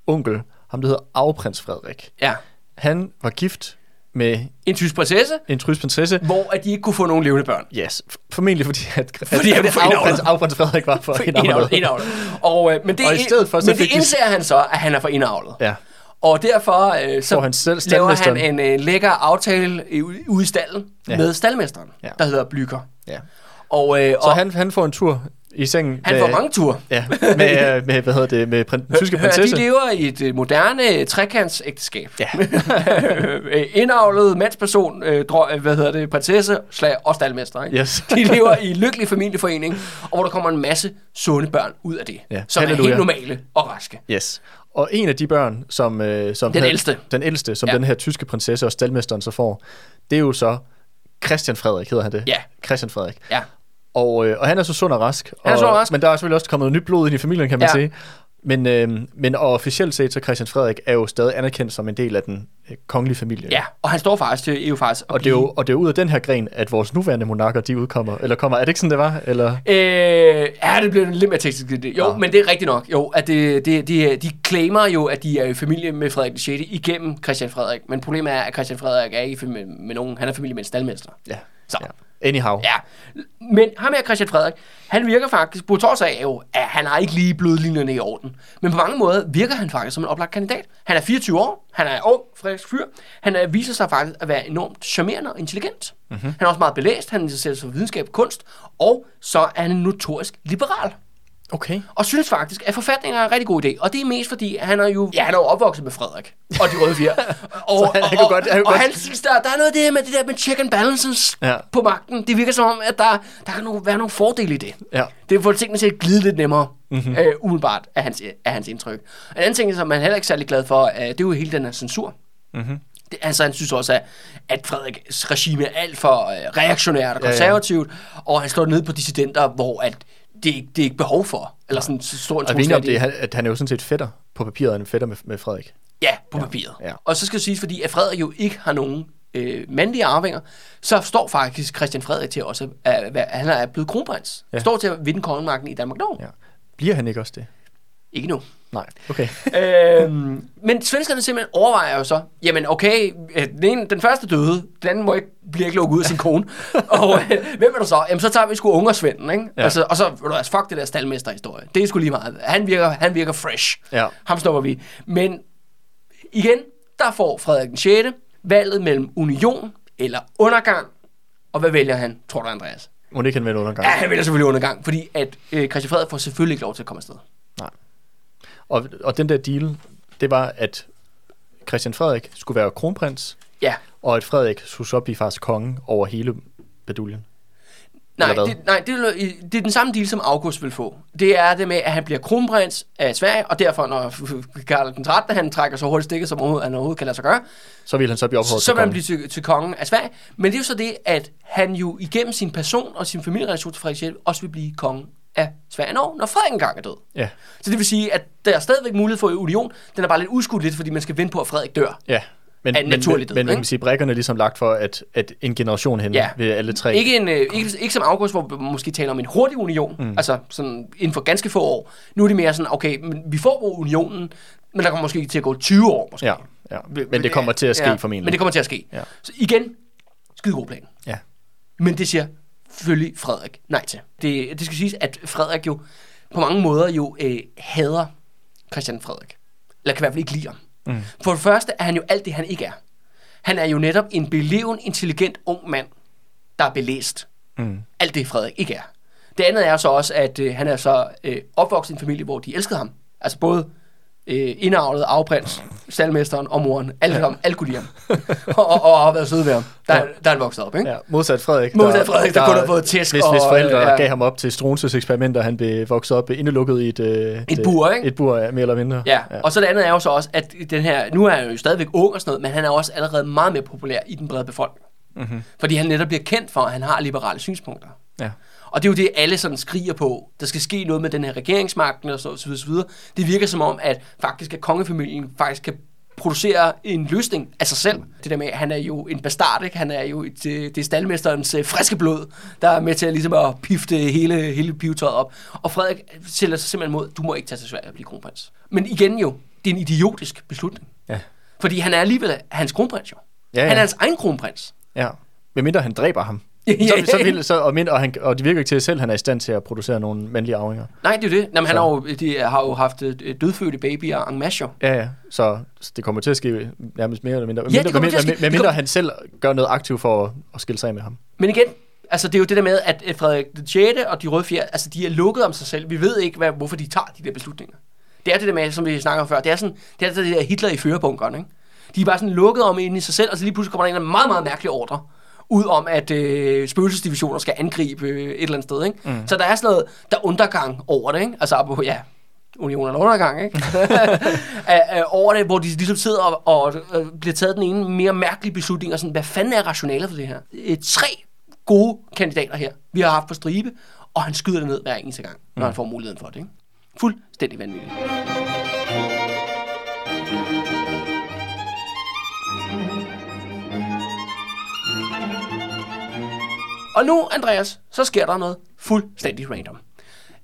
onkel, ham der hedder Arveprins Frederik. Ja. Han var gift med En tysk prinsesse, en tysk prinsesse. hvor at de ikke kunne få nogen levende børn. Yes, formentlig fordi, at, Fordi at, at indavlet. Arveprins Frederik var for indavlet. Indavlet. Og, øh, men det, Og i stedet for, så men det indser han så, at han er for indavlet. Ja, Og derfor øh, så Får han selv laver han en øh, lækker aftale ude i stallen Ja. med staldmesteren, Ja. ja. der hedder Blyker. ja. Og, øh, Så og han, han får en tur i sengen han med, får mange ture. ja, med, øh, med, hvad hedder det, med prin, den tyske prinsesse. De lever i et øh, moderne øh, trekantsægteskab. Ja. Indavlet mandsperson, hvad hedder det, prinsesse, slag og staldmester. Ikke? Yes. De lever i en lykkelig familieforening, og hvor der kommer en masse sunde børn ud af det, Ja. som er Halleluja. helt normale og raske. Yes. Og en af de børn, som... Øh, som Den ældste. Den ældste, som ja. Den her tyske prinsesse og staldmesteren så får, det er jo så Christian Frederik, hedder han det? Ja. Christian Frederik. Ja. Og, øh, og han er så sund og rask. Han er og, sund og rask. Men der er selvfølgelig også kommet nyt blod ind i familien, kan man Ja. sige. Men, øh, men og officielt set, så Christian Frederik er jo stadig anerkendt som en del af den øh, kongelige familie. Ja, og han står faktisk til EU faktisk. Og det, er jo, og det er jo ud af den her gren, at vores nuværende monarker, de udkommer. Eller kommer, er det ikke sådan, det var? Eller? Øh, ja, det bliver lidt mere teknisk. Jo, ja. men det er rigtigt nok. Jo, at det, det, de, de claimer jo, at de er i familie med Frederik 6. igennem Christian Frederik. Men problemet er, at Christian Frederik er ikke i familie med, med nogen. Han er familie med en staldmester. Ja. Så. ja. Anyhow. Ja, men ham her, Christian Frederik, han virker faktisk, på trods af jo, at han har ikke lige blodlinjerne i orden. Men på mange måder virker han faktisk som en oplagt kandidat. Han er 24 år, han er ung, frisk fyr. Han er, viser sig faktisk at være enormt charmerende og intelligent. Mm-hmm. Han er også meget belæst, han interesserer sig for videnskab og kunst, og så er han en notorisk liberal. Okay. Og synes faktisk, at forfatninger er en rigtig god idé. Og det er mest fordi, han er jo, ja, han er jo opvokset med Frederik og de røde fjer. Og, han- han og, kunne godt- han og godt- han synes, der, der er noget af det her med det der med check and balances Ja. på magten. Det virker som om, at der, der kan nogle, være nogle fordele i det. Ja. Det får tingene til at glide lidt nemmere, Mhm. mm-hmm. øh, umiddelbart, af hans, af hans indtryk. En anden ting, som man heller ikke er særlig glad for, øh, det er jo hele den her censur. Mhm. Det, altså, han synes også, at, at Frederiks regime er alt for øh, reaktionært og Ja, ja. konservativt, og han slår ned på dissidenter, hvor at det, det er ikke behov for. Eller sådan så stor en Og vi er om det, han- at han er jo sådan set fætter på papiret, en fætter med, med Frederik. Ja, på ja. papiret. ja. Og så skal det siges, fordi at Frederik jo ikke har nogen øh, mandlige arvinger, så står faktisk Christian Frederik til også, at, at, han er blevet kronprins. Ja. Står til at vinde kongemagten i Danmark nu. Ja. Bliver han ikke også det? Ikke nu. Nej, okay. øhm, men svenskerne simpelthen overvejer jo så, jamen okay, øh, den, ene, den første døde, den anden må ikke, bliver ikke lukket ud af sin kone. og øh, hvem er der så? Jamen så tager vi sgu ungersvenden, ikke? Ja. Altså, og så, du, hvad, fuck det der stalmesterhistorie. Det er sgu lige meget. Han virker, han virker fresh. Ja. Ham stopper vi. Men igen, der får Frederik den 6. valget mellem union eller undergang. Og hvad vælger han, tror du, Andreas? Må det ikke han vende undergang? Ja, han vælger selvfølgelig undergang, fordi at øh, Christian Frederik får selvfølgelig ikke lov til at komme afsted. Og, og den der deal, det var, at Christian Frederik skulle være kronprins, Ja, og at Frederik skulle så blive faktisk konge over hele baduljen. Nej, det, nej det, er- det er den samme deal, som August vil få. Det er det med, at han bliver kronprins af Sverige, og derfor, når Karl den 13. han trækker så hurtigt stikket, som han overhovedet kan lade sig gøre, Så vil han så blive ophøjet så vil han blive til, til kongen af Sverige. Men det er jo så det, at han jo igennem sin person og sin familierelation til Frederik Sjælv også vil blive konge af Sverige, når, når Frederik engang er død. Ja, Så det vil sige, at der er stadigvæk mulighed for union. Den er bare lidt udskudt lidt, fordi man skal vente på, at Frederik dør. ja. Men, Er men, død, men man kan sige, brækkerne er ligesom lagt for, at, at en generation hen Ja. ved alle tre. Ikke, en, øh, ikke, ikke som August, hvor vi måske taler om en hurtig union, mm. altså sådan inden for ganske få år. Nu er det mere sådan, okay, men vi får unionen, men der kommer måske til at gå 20 år måske. Ja, ja. Men det kommer til at ske ja, formentlig. Men det kommer til at ske. Ja. Så igen, skide god plan. Ja. Men det siger selvfølgelig Frederik nej til. Det, det skal siges, at Frederik jo på mange måder jo øh, hader Christian Frederik. Eller kan i hvert fald ikke lide ham. Mm. For det første er han jo alt det, han ikke er. Han er jo netop en beleven, intelligent ung mand, der er belæst. Mm. Alt det Frederik ikke er. Det andet er så også, at øh, han er så øh, opvokset i en familie, hvor de elskede ham. Altså både øh, indavlet, afprins, staldmesteren og moren. Alle, ja. alle kunne lide ham. og, og, og har været søde ved ham. Der, ja. der er han vokset op, ikke? Ja, modsat Frederik. Modsat Frederik, der kun har fået tæsk Hvis, og, hvis forældre øh, ja. gav ham op til Struenses eksperimenter, han blev vokset op indelukket i et... Øh, Et bur, ikke? Et bur, ja, mere eller mindre. Ja. ja, og så det andet er jo så også, at den her, nu er han jo stadigvæk ung og sådan noget, men han er også allerede meget mere populær i den brede befolkning. Mm-hmm. Fordi han netop bliver kendt for, at han har liberale synspunkter. ja. Og det er jo det, alle sådan skriger på. Der skal ske noget med den her regeringsmagten og så, så, videre, så videre. Det virker som om, at faktisk at kongefamilien faktisk kan producere en løsning af sig selv. Det der med, at han er jo en bastard, ikke? Han er jo et, øh, det er staldmesterens øh, friske blod, der er med til at, ligesom at pifte hele, hele pivetøjet op. Og Frederik sælger sig simpelthen mod, du må ikke tage til Sverige og blive kronprins. Men igen jo, det er en idiotisk beslutning. Ja. Fordi han er alligevel hans kronprins jo. Ja, ja. Han er hans egen kronprins. ja. Hvem mindre han dræber ham. Så, så ja. vil, så, og, mindre, og, han, og det virker ikke til, at selv han er i stand til at producere nogle mandlige arvinger. Nej, det er jo det. Jamen, han Så- har jo, de har jo haft øh, dødfødte babyer en masse. Ja, ja. Så det kommer til at ske nærmest mere eller mindre. Ja, det kommer til at ske. Med Det mindre kommer- han selv gør noget aktivt for at, at skille sig af med ham. Men igen, altså det er jo det der med, at at Frederik den 6. og de røde fjer, altså de er lukket om sig selv. Vi ved ikke, hvad, hvorfor de tager de der beslutninger. Det er det der med, som vi snakker om før, det er sådan, det er det der Hitler i førerbunkeren, ikke? De er bare sådan lukket om ind i sig selv, og så lige pludselig kommer der en meget, meget mærkelig ordre ud om, at øh, spøgelsesdivisioner skal angribe øh, et eller andet sted, ikke? Mm. Så der er sådan noget, der er undergang over det, ikke? Altså, ja, unionen er undergang, ikke? Af- over det, hvor de ligesom sidder og, og øh, bliver taget den ene mere mærkelige beslutning, og sådan, hvad fanden er rationalet for det her? Øh, tre gode kandidater her, vi har haft på stribe, og han skyder det ned hver eneste gang, når han får muligheden for det, ikke? Fuldstændig vanvittigt. Og nu, Andreas, så sker der noget fuldstændig random.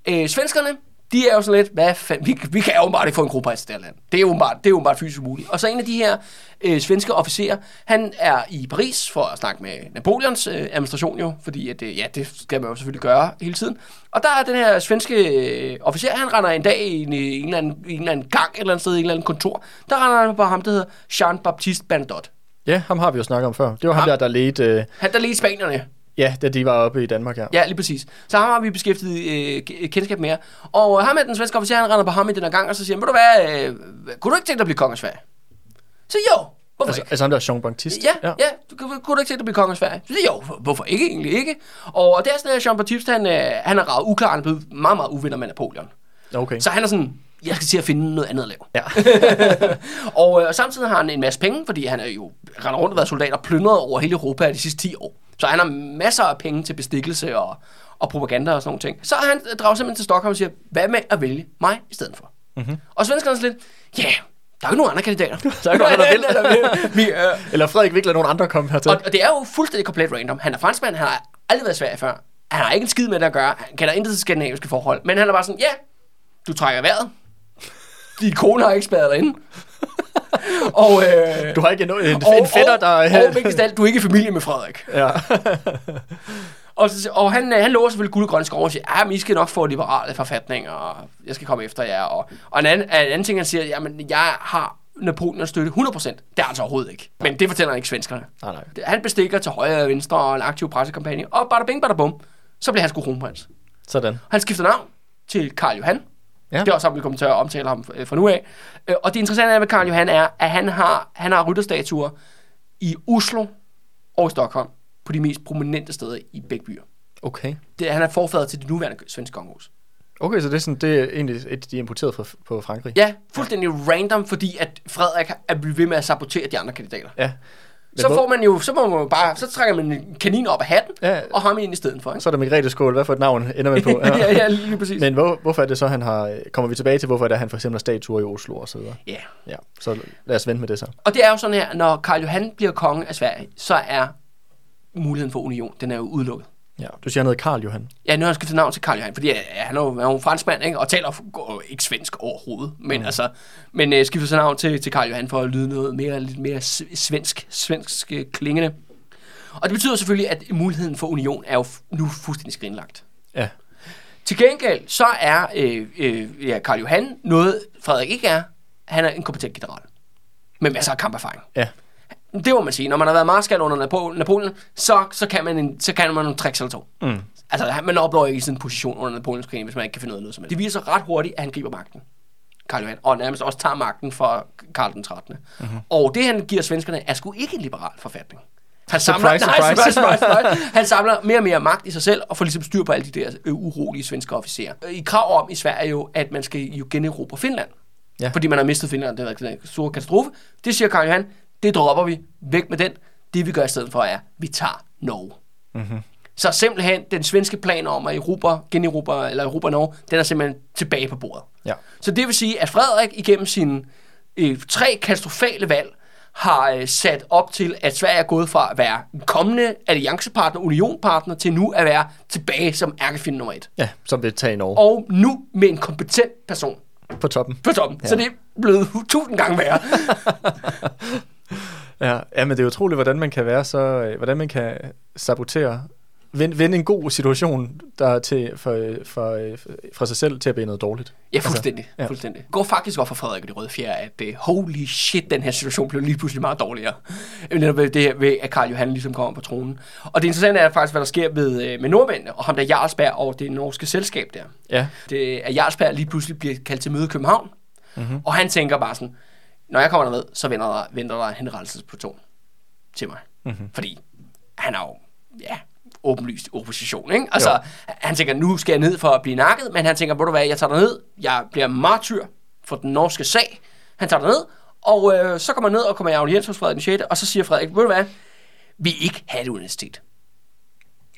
Øh, svenskerne, de er jo sådan lidt, hvad fanden, vi, vi kan jo bare ikke få en kronprins i det her land. Det er jo bare, det er jo bare fysisk umuligt. Og så en af de her øh, svenske officerer, han er i Paris for at snakke med Napoleons øh, administration jo, fordi at, øh, ja, det skal man jo selvfølgelig gøre hele tiden. Og der er den her svenske øh, officer, han render en dag i en, i en, eller anden, en eller anden gang et eller andet sted, i en eller anden kontor. Der render han på ham, der hedder Jean-Baptiste Bernadotte. Ja, ham har vi jo snakket om før. Det var ham, Ham. der, der ledte... Øh, Han der i Spanierne. Ja, da de var oppe i Danmark her. Ja, lige præcis. Så ham har vi beskæftiget øh, kendskab med. Og ham er den svenske officer, han render på ham i den her gang, og så siger han, ved du hvad, øh, kunne du ikke tænke dig at blive konge af Sverige? Så jo, hvorfor Altså, ikke? altså ham der Jean Baptiste. Ja, ja, ja. Du, kunne, kunne du ikke tænke dig at blive konge af Sverige? Så jo, hvor- hvorfor ikke egentlig ikke? Og det er sådan, at Jean Baptiste, han, øh, han er ret uklar, han er blevet meget, meget uvenner med Napoleon. Okay. Så han er sådan, jeg skal til at finde noget andet at lave. Ja. og øh, samtidig har han en masse penge, fordi han er jo rendt rundt og været soldat og plyndret over hele Europa de sidste 10 år. Så han har masser af penge til bestikkelse og, og propaganda og sådan nogle ting. Så han drager simpelthen til Stockholm og siger, hvad med at vælge mig i stedet for? Mm-hmm. Og svenskerne er lidt, ja, yeah, der er jo ikke nogen andre kandidater. Der er ikke nogen, vil. der vil. Vi, øh, Eller Frederik lade nogen andre komme hertil. og, og det er jo fuldstændig komplet random. Han er franskmand, han har aldrig været i Sverige før. Han har ikke en skid med det at gøre. Han kender intet til skandinaviske forhold. Men han er bare sådan, ja, du trækker vejret. Din kone har ikke spadet dig inde. og, øh, Du har ikke en, en, og, en fætter, der... Og, og alt, du er ikke i familie med Frederik. ja. Og, så, og han, øh, han lover selvfølgelig guld og grønne skove og siger, men I skal nok få liberale forfatninger, og jeg skal komme efter jer. Og, og en, anden, en anden ting, han siger, jamen, jeg har Napoleon at støtte 100%. Det er altså overhovedet ikke. Men det fortæller han ikke svenskerne. Nej, nej. Han bestikker til højre og venstre og en aktiv pressekampagne, og bada bing, bada bum, så bliver han sgu kronprins. Sådan. Han skifter navn til Karl Johan. Ja. Det er også, at vi kommer til at omtale ham øh, fra nu af. Øh, Og det interessante er med Karl Johan er, at han har, han har rytterstatuer i Oslo og i Stockholm på de mest prominente steder i begge byer. Okay. Det, han er forfader til det nuværende svenske kongehus. Okay, så det er, sådan, det er egentlig et, de er importeret fra, på Frankrig? Ja, fuldstændig random, fordi at Frederik er blevet ved med at sabotere de andre kandidater. ja. Så får man jo, så må man jo bare, så trækker man en kanin op af hatten, Ja. og ham ind i stedet for. Ikke? Så er der Margrethe Skål. Hvad for et navn ender man på? ja, ja, lige præcis. Men hvor, hvorfor er det så, han har... Kommer vi tilbage til, hvorfor er det, han for eksempel har statuer i Oslo og så videre? Ja. Ja, så lad os vente med det så. Og det er jo sådan her, når Karl Johan bliver konge af Sverige, så er muligheden for union, den er jo udelukket. Ja, du siger, han hedder Karl Johan. Ja, nu har han skiftet navn til Karl Johan, fordi ja, han er jo, han er jo en franskmand, ikke? og taler ikke svensk overhovedet. Men, mm. altså, men øh, skifter sig navn til, til Karl Johan for at lyde noget mere, lidt mere svensk, svensk øh, klingende. Og det betyder selvfølgelig, at muligheden for union er jo nu fuldstændig skrinlagt. Ja. Til gengæld, så er øh, øh, ja, Karl Johan noget, Frederik ikke er. Han er en kompetent general. Med masser af kamperfaring. Ja. Det må man sige. Når man har været marskal under Napo- Napoleon, så, så, kan man en, så kan man nogle tricks eller to. Mm. Altså, han- man opnår ikke sådan en position under Napoleonskrigen, hvis man ikke kan finde ud af noget som helst. Det viser ret hurtigt, at han griber magten. Karl Johan, og nærmest også tager magten fra Karl den 13. Mhm. Mm-hmm. Og det, han giver svenskerne, er sgu ikke en liberal forfatning. Han samler, Surprise, nej, surprise. surprise, surprise. Han samler mere og mere magt i sig selv, og får ligesom styr på alle de der øh, urolige svenske officerer. I krav om i Sverige jo, at man skal jo generobre Finland. Ja. Fordi man har mistet Finland, det har været en stor katastrofe. Det siger Karl Johan, det dropper vi, væk med den. Det vi gør i stedet for er, vi tager Norge. Mm-hmm. Så simpelthen, den svenske plan om at Europa, generobre, eller Europa Norge, den er simpelthen tilbage på bordet. Ja. Så det vil sige, at Frederik igennem sine øh, tre katastrofale valg har øh, sat op til, at Sverige er gået fra at være en kommende alliancepartner, unionpartner, til nu at være tilbage som ærkefinde nummer et. Ja, som vil tage i Norge. Og nu med en kompetent person På toppen. på toppen. Ja. Så det er blevet tusind gange værre. Ja, men det er utroligt, hvordan man kan være så... øh, Hvordan man kan sabotere... Vende, vende en god situation der er til, for, for, øh, fra sig selv til at blive noget dårligt. Ja, fuldstændig. Altså, ja. fuldstændig. Det går faktisk op for Frederik og de røde fjer, at uh, holy shit, den her situation blev lige pludselig meget dårligere. Øh, Netop ved det ved, at Karl Johan ligesom kommer på tronen. Og det interessante er faktisk, hvad der sker med, uh, med nordmændene, og ham der Jarlsberg og det norske selskab der. Ja. Det, at Jarlsberg lige pludselig bliver kaldt til møde i København, Mhm. mm-hmm. og han tænker bare sådan, når jeg kommer derned, så venter der, venter der en henrettelsesplaton til mig. Mhm. Mm-hmm. Fordi han er jo, ja, åbenlyst opposition, ikke? Altså, Jo. han tænker, nu skal jeg ned for at blive nakket, men han tænker, ved du hvad, jeg tager ned, jeg bliver martyr for den norske sag. Han tager ned, og øh, så kommer han ned og kommer i audiens hos Frederik den 6., og så siger Frederik, ved du hvad, vi ikke have et universitet.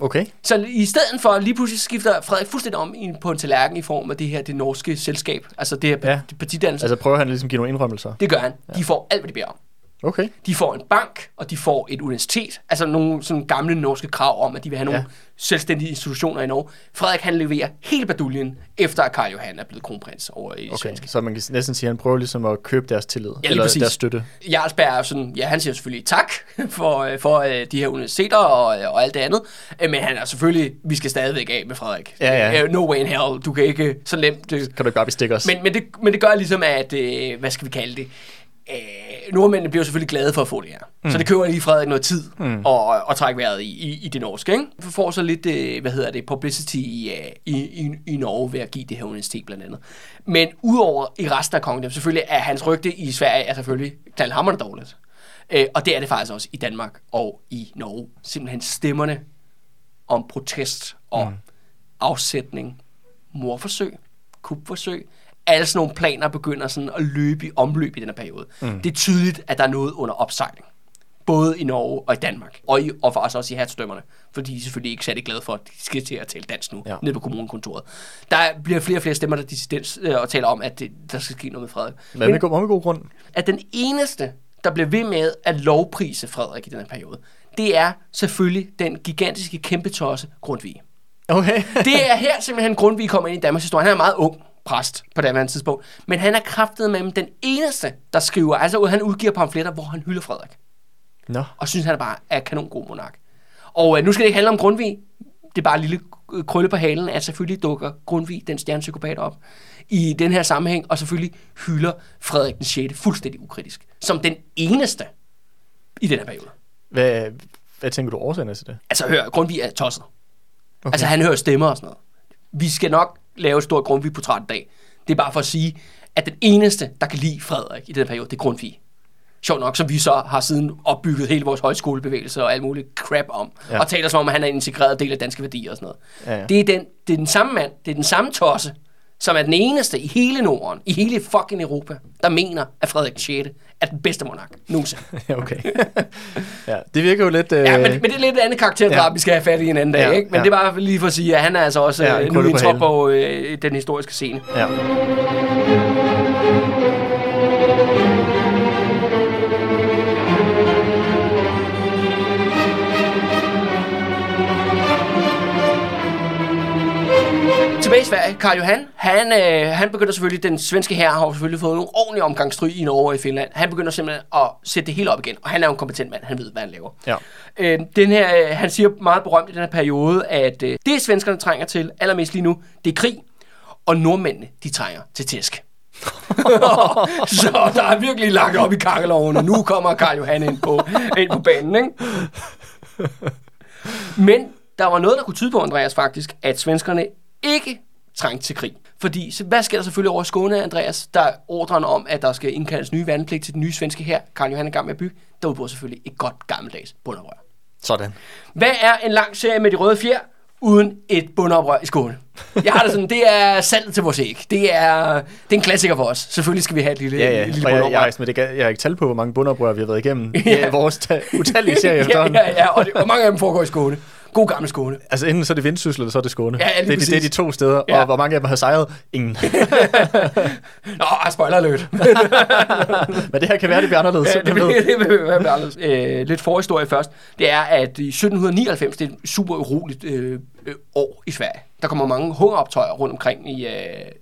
Okay. Så i stedet for, lige pludselig skifter Frederik fuldstændig om på en tallerken i form af det her, det norske selskab, altså det her Ja. ja. partidannelse. Altså, prøver han ligesom at give nogle indrømmelser. det gør han. De får alt, hvad de beder om. Okay. De får en bank, og de får et universitet. Altså nogle sådan gamle norske krav om, at de vil have nogle Ja. ja. selvstændige institutioner i Norge. Frederik han leverer hele baduljen, efter at Karl Johan er blevet kronprins over i Okay, svenske. så man kan næsten sige, at han prøver ligesom at købe deres tillid. lige eller præcis. deres støtte. Jarlsberg er sådan, ja, han siger selvfølgelig tak for, øh, for øh, de her universiteter og, øh, og alt det andet, men han er selvfølgelig, vi skal stadigvæk af med Frederik. Ja, ja. No way in hell, du kan ikke så nemt... Kan du ikke bare bestikke os? Men, men, det, men det gør ligesom, at, hvad skal vi kalde det, øh, nordmændene bliver selvfølgelig glade for at få det her. Mm. Så det køber lige Frederik noget tid mm. at, at trække vejret i, i, i det norske. Ikke? Vi får så lidt, øh, hvad hedder det, publicity i, øh, i, i, i Norge ved at give det her universitet blandt andet. Men udover i resten af kongedømmet, selvfølgelig er hans rygte i Sverige er selvfølgelig knaldhammerende dårligt. Øh, og det er det faktisk også i Danmark og i Norge. Simpelthen stemmerne om protest og mm. afsætning, morforsøg, kupforsøg, alle sådan nogle planer begynder sådan at løbe i omløb i den her periode. Mm. Det er tydeligt, at der er noget under opsejling. både i Norge og i Danmark, og, i, og faktisk også i hertstømmerne, fordi de er selvfølgelig ikke særlig glade for, at de skal til at tale dansk nu, Ja. nede på kommunekontoret. Der bliver flere og flere stemmer, der dissidens, øh, og taler om, at det, der skal ske noget med Frederik. Men med, god, med god grund. at den eneste, der bliver ved med at lovprise Frederik i den her periode, det er selvfølgelig den gigantiske kæmpe tosse Grundtvig. Okay. Det er her simpelthen Grundtvig kommer ind i Danmarks historie. Han er meget ung præst på det andet tidspunkt. Men han er kraftet med den eneste, der skriver, altså han udgiver pamfletter, hvor han hylder Frederik. Nå. Og synes, han er bare er kanon god monark. Og øh, nu skal det ikke handle om Grundtvig. Det er bare en lille øh, krølle på halen, at selvfølgelig dukker Grundtvig, den stjernepsykopat, op i den her sammenhæng, og selvfølgelig hylder Frederik den 6. fuldstændig ukritisk. Som den eneste i den her periode. Hvad, hvad tænker du årsagen til det? Altså hør, Grundtvig er tosset. Okay. Altså han hører stemmer og sådan noget. Vi skal nok lave et stort Grundtvig-portræt i dag. Det er bare for at sige, at den eneste, der kan lide Frederik i den periode, det er Grundtvig. Sjovt nok, som vi så har siden opbygget hele vores højskolebevægelse og alt muligt crap om. Ja. Og taler som om, at han er en integreret del af danske værdier og sådan noget. Ja, ja. Det, er den, det er den samme mand, det er den samme tosse, som er den eneste i hele Norden, i hele fucking Europa, der mener, at Frederik den 6. er den bedste monark nogensinde. Ja, okay. ja, det virker jo lidt... Øh, Ja, men, men det er lidt et andet karakterdrab, Ja. vi skal have fat i en anden dag, Ja, ikke? Men ja. det er bare lige for at sige, at han er altså også Ja, en nu en halen. på øh, den historiske scene. ja. Tilbage i Sverige, Karl Johan, han, øh, han begynder selvfølgelig, den svenske her har selvfølgelig fået nogle ordentlige omgangsstryg i Norge og i Finland. Han begynder simpelthen at sætte det hele op igen, og han er jo en kompetent mand, han ved, hvad han laver. Ja. Øh, den her, øh, han siger meget berømt i den her periode, at øh, det svenskerne trænger til allermest lige nu, det er krig, og nordmændene, de trænger til tæsk. så der er virkelig lagt op i kakkeloven, og nu kommer Karl Johan ind på, ind på banen, ikke? Men der var noget, der kunne tyde på, Andreas, faktisk, at svenskerne ikke trængte til krig. Fordi, hvad sker der selvfølgelig over i Skåne, Andreas? Der er ordren om, at der skal indkaldes nye vandpligt til den nye svenske her. Karl Johan er gang med at bygge. Der udbryder selvfølgelig et godt gammeldags bundoprør. Sådan. Hvad er en lang serie med de røde fjer, uden et bundoprør i Skåne? Jeg har det sådan, det er saltet til vores æg. Det er, det er en klassiker for os. Selvfølgelig skal vi have et lille, Ja, ja. lille jeg, bundoprør. jeg, jeg, jeg, jeg har ikke tal på, hvor mange bundoprør vi har været igennem Ja. ja. i vores ta- utallige serier ja, efterhånden. ja, ja, og, det, og mange af dem foregår i Skåne. God gammel Skåne. Altså enten så er det Vendsyssel, eller så er det Skåne. Ja, det, er de- det er de to steder, Ja. og hvor mange af dem har sejret? Ingen. Nå, ah, spoiler alert. Men det her kan være, det bliver anderledes. Ja, det, vil, det vil være anderledes. Øh, lidt forhistorie først. Det er, at i 1799, det er et super uroligt øh, øh, år i Sverige. Der kommer mange hungeroptøjer rundt omkring i, øh,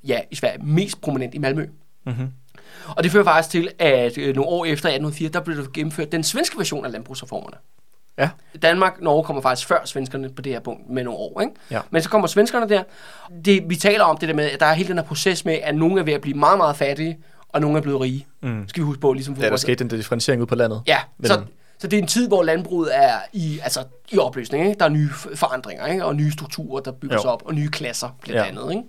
ja, i Sverige. Mest prominent i Malmø. Mhm. Og det fører faktisk til, at øh, nogle år efter 1804, der blev der gennemført den svenske version af landbrugsreformerne. Ja. Danmark, Norge kommer faktisk før svenskerne på det her punkt med nogle år. Ikke? Ja. Men så kommer svenskerne der. Det, vi taler om det der med, at der er hele den her proces med, at nogle er ved at blive meget, meget fattige, og nogle er blevet rige. Mm. Skal vi huske på, ligesom Ja, der skete den differentiering ud på landet. Ja, Men- så, så det er en tid, hvor landbruget er i, altså, i opløsning. Ikke? Der er nye forandringer, ikke? og nye strukturer, der bygges Jo. op, og nye klasser blandt Ja. andet. Ikke?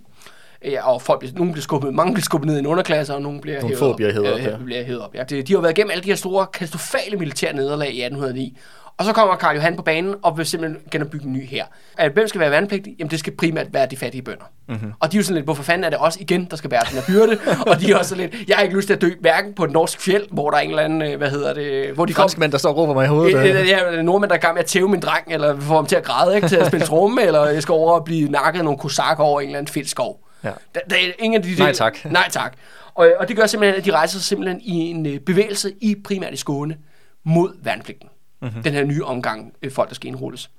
Ja, og folk bliver, nogle bliver skubbet, mange bliver skubbet ned i en underklasse, og nogle bliver Nogle hævet få op. bliver hævet op, ja. ja. bliver hævet op ja. Det, de har været igennem alle de her store, katastrofale militære nederlag i 1809. Og så kommer Karl Johan på banen og vil simpelthen genopbygge en ny her. At hvem skal være værnepligtig? Jamen det skal primært være de fattige bønder. Mhm. Mm-hmm. Og de er jo sådan lidt, hvorfor fanden er det også igen, der skal være den her byrde? og de er også sådan lidt, jeg har ikke lyst til at dø hverken på et norsk fjeld, hvor der er en eller anden, øh, hvad hedder det, hvor de Franskmænd, der står og råber mig i hovedet. Øh, øh. øh, Ja, nordmænd, der er gang med at tæve min dreng, eller få ham til at græde, ikke? til at spille tromme, eller jeg skal over og blive nakket af nogle kosakker over en eller anden fedt skov. Ja. Der, der er ingen af de Nej, tak. Nej tak. Og, og det gør simpelthen, at de rejser simpelthen i en øh, bevægelse i primært i Skåne mod værnepligten. Mm-hmm. Den her nye omgang øh, folk, der skal indrulles.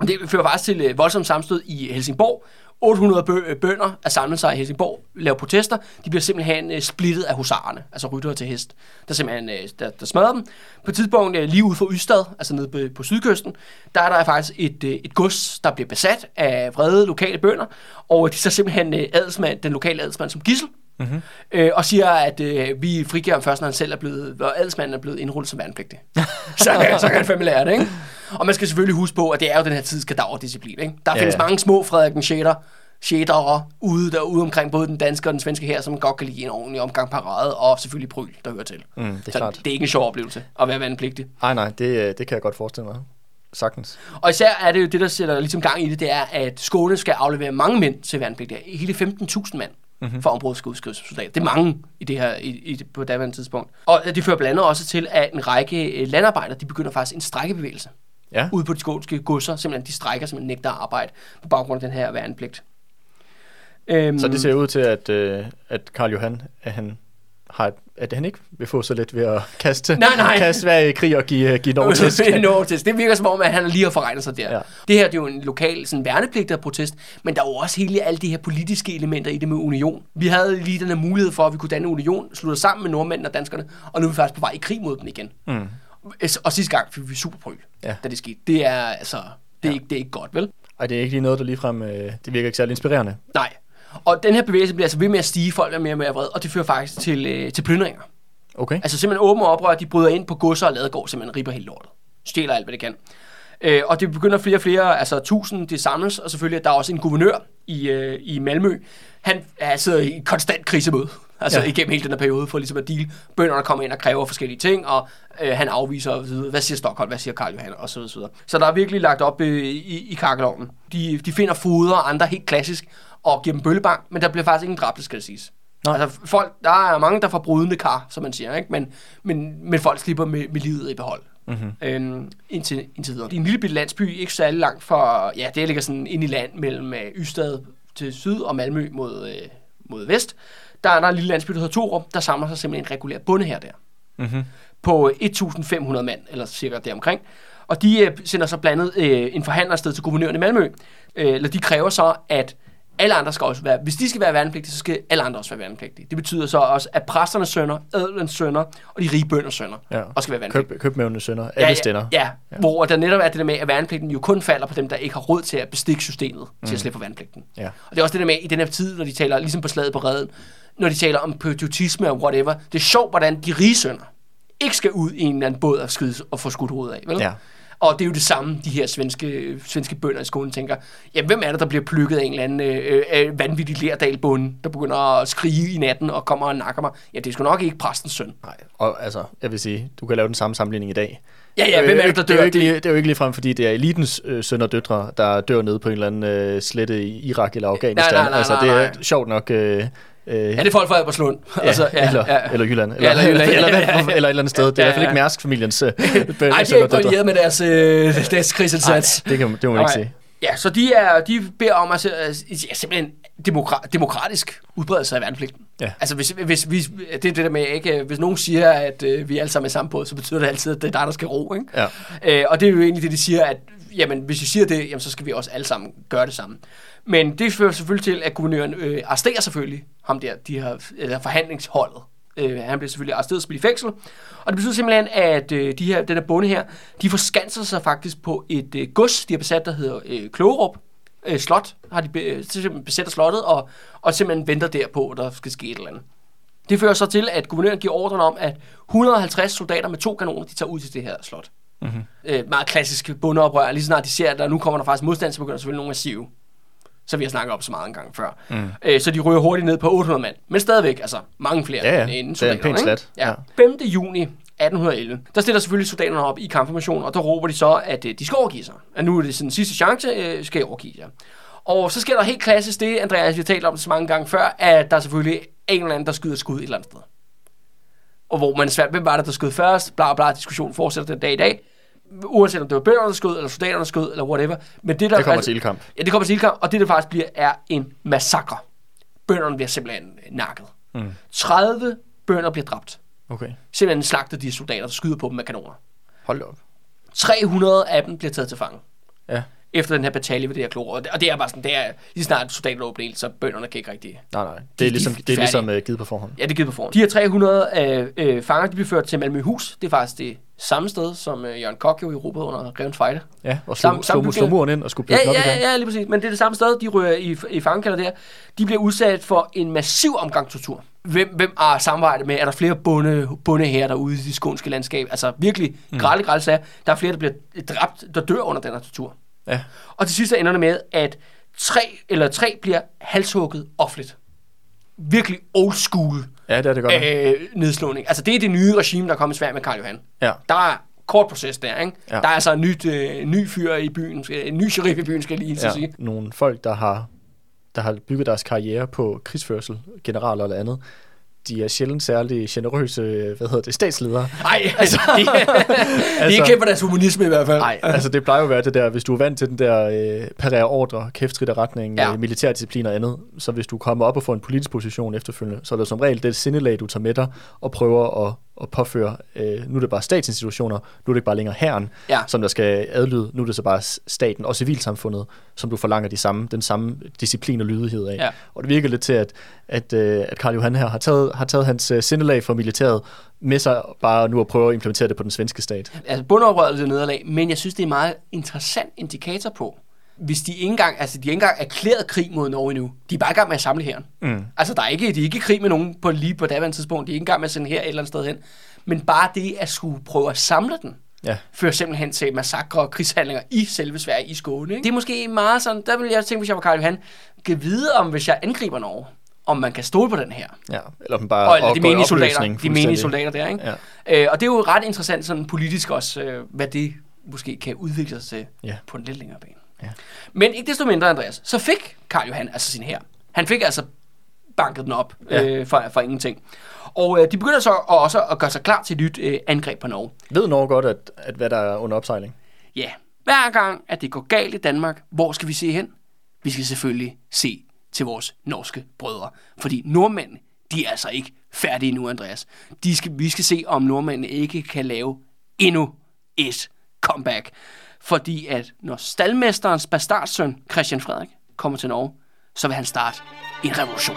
Og det fører faktisk til øh, voldsomt samstød i Helsingborg. 800 bø- øh, bønder er samlet sig i Helsingborg, laver protester. De bliver simpelthen øh, splittet af husarerne, altså ryttere til hest, der simpelthen øh, der, der smadrer dem. På et tidspunkt øh, lige ude for Ystad, altså nede på, på sydkysten, der er der faktisk et, øh, et gods, der bliver besat af vrede lokale bønder, og de så simpelthen øh, adelsmand, den lokale adelsmand som gissel, Mhm. øh, og siger, at øh, vi frigiver ham først, når han selv er blevet, og adelsmanden er blevet indrullet som værnepligtig. så, kan, så kan han fandme lære det, ikke? Og man skal selvfølgelig huske på, at det er jo den her tids disciplin, ikke? Der Ja, findes ja. mange små Frederik den 6. Shadere ude derude omkring både den danske og den svenske her, som godt kan lide en ordentlig omgang parade, og selvfølgelig pryl, der hører til. Mm, det er så klart. det er ikke en sjov oplevelse at være vandpligtig. Nej, nej, det, øh, det kan jeg godt forestille mig. Sagtens. Og især er det jo det, der sætter ligesom gang i det, det er, at Skåne skal aflevere mange mænd til værnepligtige. Hele 15.000 mand. Mm-hmm. for området skal udskrives soldater. Det er mange i det her i, i, på daværende tidspunkt. Og det fører blandt andet også til, at en række øh, landarbejdere, de begynder faktisk en strækkebevægelse Ja. ude på de skånske godser. Simpelthen, de strækker simpelthen nægter at arbejde på baggrund af den her værnepligt. Øhm, Så det ser ud til, at, øh, at Karl Johan, at han, har, at han ikke vil få så let ved at kaste, Nej, nej. kaste Sverige i krig og give, give Norge tæsk. no, tæsk. Det virker som om, at han lige har forregnet sig der. Ja. Det her det er jo en lokal sådan, værnepligtig protest, men der er jo også hele alle de her politiske elementer i det med union. Vi havde lige den her mulighed for, at vi kunne danne union, slutte sammen med nordmændene og danskerne, og nu er vi faktisk på vej i krig mod dem igen. Mm. Og sidste gang fik vi superpryl, Ja. da det skete. Det er altså, det er, Ja. ja. ikke, det er ikke godt, vel? Ej, det er ikke lige noget, der ligefrem, øh, det virker ikke særlig inspirerende. Nej. Og den her bevægelse bliver altså ved med at stige, folk er mere og mere vrede, og det fører faktisk til, øh, til plyndringer. Okay. Altså simpelthen åbne oprør, de bryder ind på godser og ladegård, simpelthen ripper helt lortet. Stjæler alt, hvad det kan. Øh, og det begynder flere og flere, altså tusind, det samles, og selvfølgelig, der er også en guvernør i, øh, i Malmø. Han er, sidder i konstant krisemøde, altså Ja. igennem hele den her periode, for ligesom at deal. Bønderne kommer ind og kræver forskellige ting, og øh, han afviser, og så videre. hvad siger Stockholm, hvad siger Karl Johan, og så videre. så videre. Så der er virkelig lagt op øh, i, i kakkelovnen. De, de finder foder og andre helt klassisk, og giver dem bøllebank, men der bliver faktisk ingen dræbte, skal det siges. Nå. Altså, folk, der er mange, der får brudende kar, som man siger, ikke? Men, men, men folk slipper med, med livet i behold. Mm-hmm. Øhm, indtil, indtil videre. Det er en lille bitte landsby, ikke særlig langt fra, ja, det ligger sådan ind i land mellem øh, Ystad til syd og Malmø mod, øh, mod vest. Der er der en lille landsby, der hedder Torup, der samler sig simpelthen en regulær bonde her der. Mm-hmm. På 1.500 mand, eller cirka deromkring. Og de øh, sender så blandet øh, en forhandler afsted til guvernøren i Malmø. Øh, eller de kræver så, at alle andre skal også være, hvis de skal være værnepligtige, så skal alle andre også være værnepligtige. Det betyder så også, at præsternes sønner, adelens sønner og de rige bønders sønner Ja. også skal være værnepligtige. Køb, købmævne sønner, alle ja, stænder. Ja, ja, ja, hvor der netop er det der med, at værnepligten jo kun falder på dem, der ikke har råd til at bestikke systemet mm. til at slippe for værnepligten. Ja. Og det er også det der med, i den her tid, når de taler, ligesom på slaget på redden, når de taler om patriotisme og whatever, det er sjovt, hvordan de rige sønner ikke skal ud i en eller anden båd og, skyde, og få skudt hovedet af, vel? Ja. Og det er jo det samme, de her svenske, svenske bønder i skolen tænker, jamen hvem er det, der bliver plukket af en eller anden øh, øh, øh vanvittig lerdalbonde, der begynder at skrige i natten og kommer og nakker mig? Ja, det er sgu nok ikke præstens søn. Nej, og altså, jeg vil sige, du kan lave den samme sammenligning i dag. Ja, ja, hvem er det, der det er dør? jo ikke, lige, det er jo ikke ligefrem, fordi det er elitens øh, sønner og døtre, der dør nede på en eller anden øh, slette i Irak eller Afghanistan. nej, nej, altså, nej, det er nej. sjovt nok... Øh, øh, Ja, det er folk fra Albertslund. Ja, altså, ja, eller, ja. eller Jylland. Eller, eller Jylland. eller, eller, eller, eller et eller andet sted. Det er i Ja, hvert fald ja. ikke Mærsk-familiens øh, Nej, de er ikke brillieret med deres, øh, deres krigsindsats. Det, kan, det må man ikke Nej. sige. Ja, så de, er, de beder om at ja, simpelthen demokra- demokratisk udbredelse af værnepligten. Ja. Altså, hvis, hvis, hvis, det er det der med, ikke, hvis nogen siger, at øh, vi alle sammen er samme båd, så betyder det altid, at det er dig, der skal ro. Ikke? Ja. Øh, og det er jo egentlig det, de siger, at jamen, hvis de siger det, jamen, så skal vi også alle sammen gøre det samme. Men det fører selvfølgelig til, at guvernøren øh, arresterer selvfølgelig ham der, de her, eller forhandlingsholdet. Øh, han bliver selvfølgelig arresteret og spillet i fængsel. Og det betyder simpelthen, at øh, de her, den her bonde her, de forskanser sig faktisk på et øh, gods, de har besat, der hedder øh, Klogerup. Øh, slot har de be, øh, simpelthen besætter slottet, og, og simpelthen venter der på, at der skal ske et eller andet. Det fører så til, at guvernøren giver ordren om, at 150 soldater med to kanoner, de tager ud til det her slot. Mm-hmm. Øh, meget klassisk bundeoprør. Lige snart de ser, at der nu kommer der faktisk modstand, så begynder der selvfølgelig nogle at sive. Så vi har snakket om så meget en gang før. Mm. Øh, så de ryger hurtigt ned på 800 mand. Men stadigvæk, altså mange flere Ja, ja. end Det er en pæn slat. Ja. Ja. 5. juni 1811, der stiller selvfølgelig soldaterne op i kampformation, og der råber de så, at øh, de skal overgive sig. At nu er det sådan sidste chance, øh, skal I overgive jer. Og så sker der helt klassisk det, Andreas, vi har talt om det så mange gange før, at der er selvfølgelig en eller anden, der skyder skud et eller andet sted. Og hvor man er svært, hvem var det, der skød først, bla bla, diskussionen fortsætter den dag i dag. Uanset om det var bønderne, der skød, eller soldaterne, skød, eller whatever. Men det, der Det kommer altså- til ildkamp. Ja, det kommer til ildkamp, og det, der faktisk bliver, er en massakre. Bønderne bliver simpelthen øh, nakket. Mm. 30 bønder bliver dræbt. Okay. Simpelthen slagtet de soldater, der skyder på dem med kanoner. Hold op. 300 af dem bliver taget til fange. Ja. Efter den her batalje ved det her klor. Og det, og det er bare sådan, det er lige snart soldater åbner ild, så bønderne kan ikke rigtig... Nej, nej. Det De- er de- ligesom, de er det er ligesom uh, givet på forhånd. Ja, det er givet på forhånd. De her 300 øh, øh, fanger, de bliver ført til Malmøhus. Det er faktisk det samme sted, som øh, Jørgen Kok jo erobret under Grevens Fejde. Ja, og Samme- slå, samme slå, slå bygning. muren ind og skulle Ja, den op ja, igen. ja, lige præcis. Men det er det samme sted, de ryger i, i fangekalder der. De bliver udsat for en massiv omgang tortur. Hvem, hvem har samarbejdet med? Er der flere bunde, bunde her derude i det skånske landskab? Altså virkelig mm. grælde, grælde sager. Der er flere, der bliver dræbt, der dør under den her tortur. Ja. Og til sidst ender det med, at tre eller tre bliver halshugget offentligt. Virkelig old school ja, det er det godt. øh, nedslåning. Altså det er det nye regime, der er kommet i Sverige med Karl Johan. Ja. Der er kort proces der, ikke? Ja. Der er altså en nyt, øh, ny fyr i byen, en ny sheriff i byen, skal jeg lige ja. sige. Nogle folk, der har der har bygget deres karriere på krigsførsel, generaler eller andet, de er sjældent særlig generøse, hvad hedder det, statsledere. Nej, altså, de, de er ikke kendt for deres humanisme i hvert fald. Nej, altså det plejer jo at være det der, hvis du er vant til den der øh, parere ordre, kæftrit retning, Ja. ja. øh, militærdisciplin og andet, så hvis du kommer op og får en politisk position efterfølgende, så er det som regel det sindelag, du tager med dig og prøver at, at påføre, øh, nu er det bare statsinstitutioner, nu er det ikke bare længere herren, Ja. som der skal adlyde, nu er det så bare staten og civilsamfundet, som du forlanger de samme, den samme disciplin og lydighed af. Ja. Og det virker lidt til, at, at, øh, at Karl Johan her har taget, har taget hans øh, sindelag fra militæret med sig bare nu at prøve at implementere det på den svenske stat. Altså bundoprøret er nederlag, men jeg synes, det er en meget interessant indikator på, hvis de ikke engang, altså de ikke engang erklæret krig mod Norge endnu. De er bare i gang med at samle hæren. Mm. Altså der er ikke, de er ikke i krig med nogen på lige på daværende tidspunkt. De er ikke engang med at sende her et eller andet sted hen. Men bare det at skulle prøve at samle den, Ja. fører simpelthen til massakre og krigshandlinger i selve Sverige i Skåne. Ikke? Det er måske meget sådan, der vil jeg tænke, hvis jeg var Karl Johan, kan vide om, hvis jeg angriber Norge, om man kan stole på den her. Ja, eller om bare Og eller de i menige soldater, de menige soldater der, ikke? Ja. Øh, og det er jo ret interessant sådan politisk også, øh, hvad det måske kan udvikle sig til Ja. på en lidt længere bane. Ja. Men ikke desto mindre, Andreas, så fik Karl Johan altså sin her. Han fik altså banket den op Ja. øh, for, for ingenting. Og øh, de begynder så også at gøre sig klar til et nyt øh, angreb på Norge. Ved Norge godt, at, at hvad der er under opsejling? Ja, hver gang, at det går galt i Danmark, hvor skal vi se hen? Vi skal selvfølgelig se til vores norske brødre. Fordi nordmændene, de er altså ikke færdige nu, Andreas. De skal, vi skal se, om nordmændene ikke kan lave endnu et comeback. Fordi at når staldmesterens bastardsøn, Christian Frederik, kommer til Norge, så vil han starte en revolution.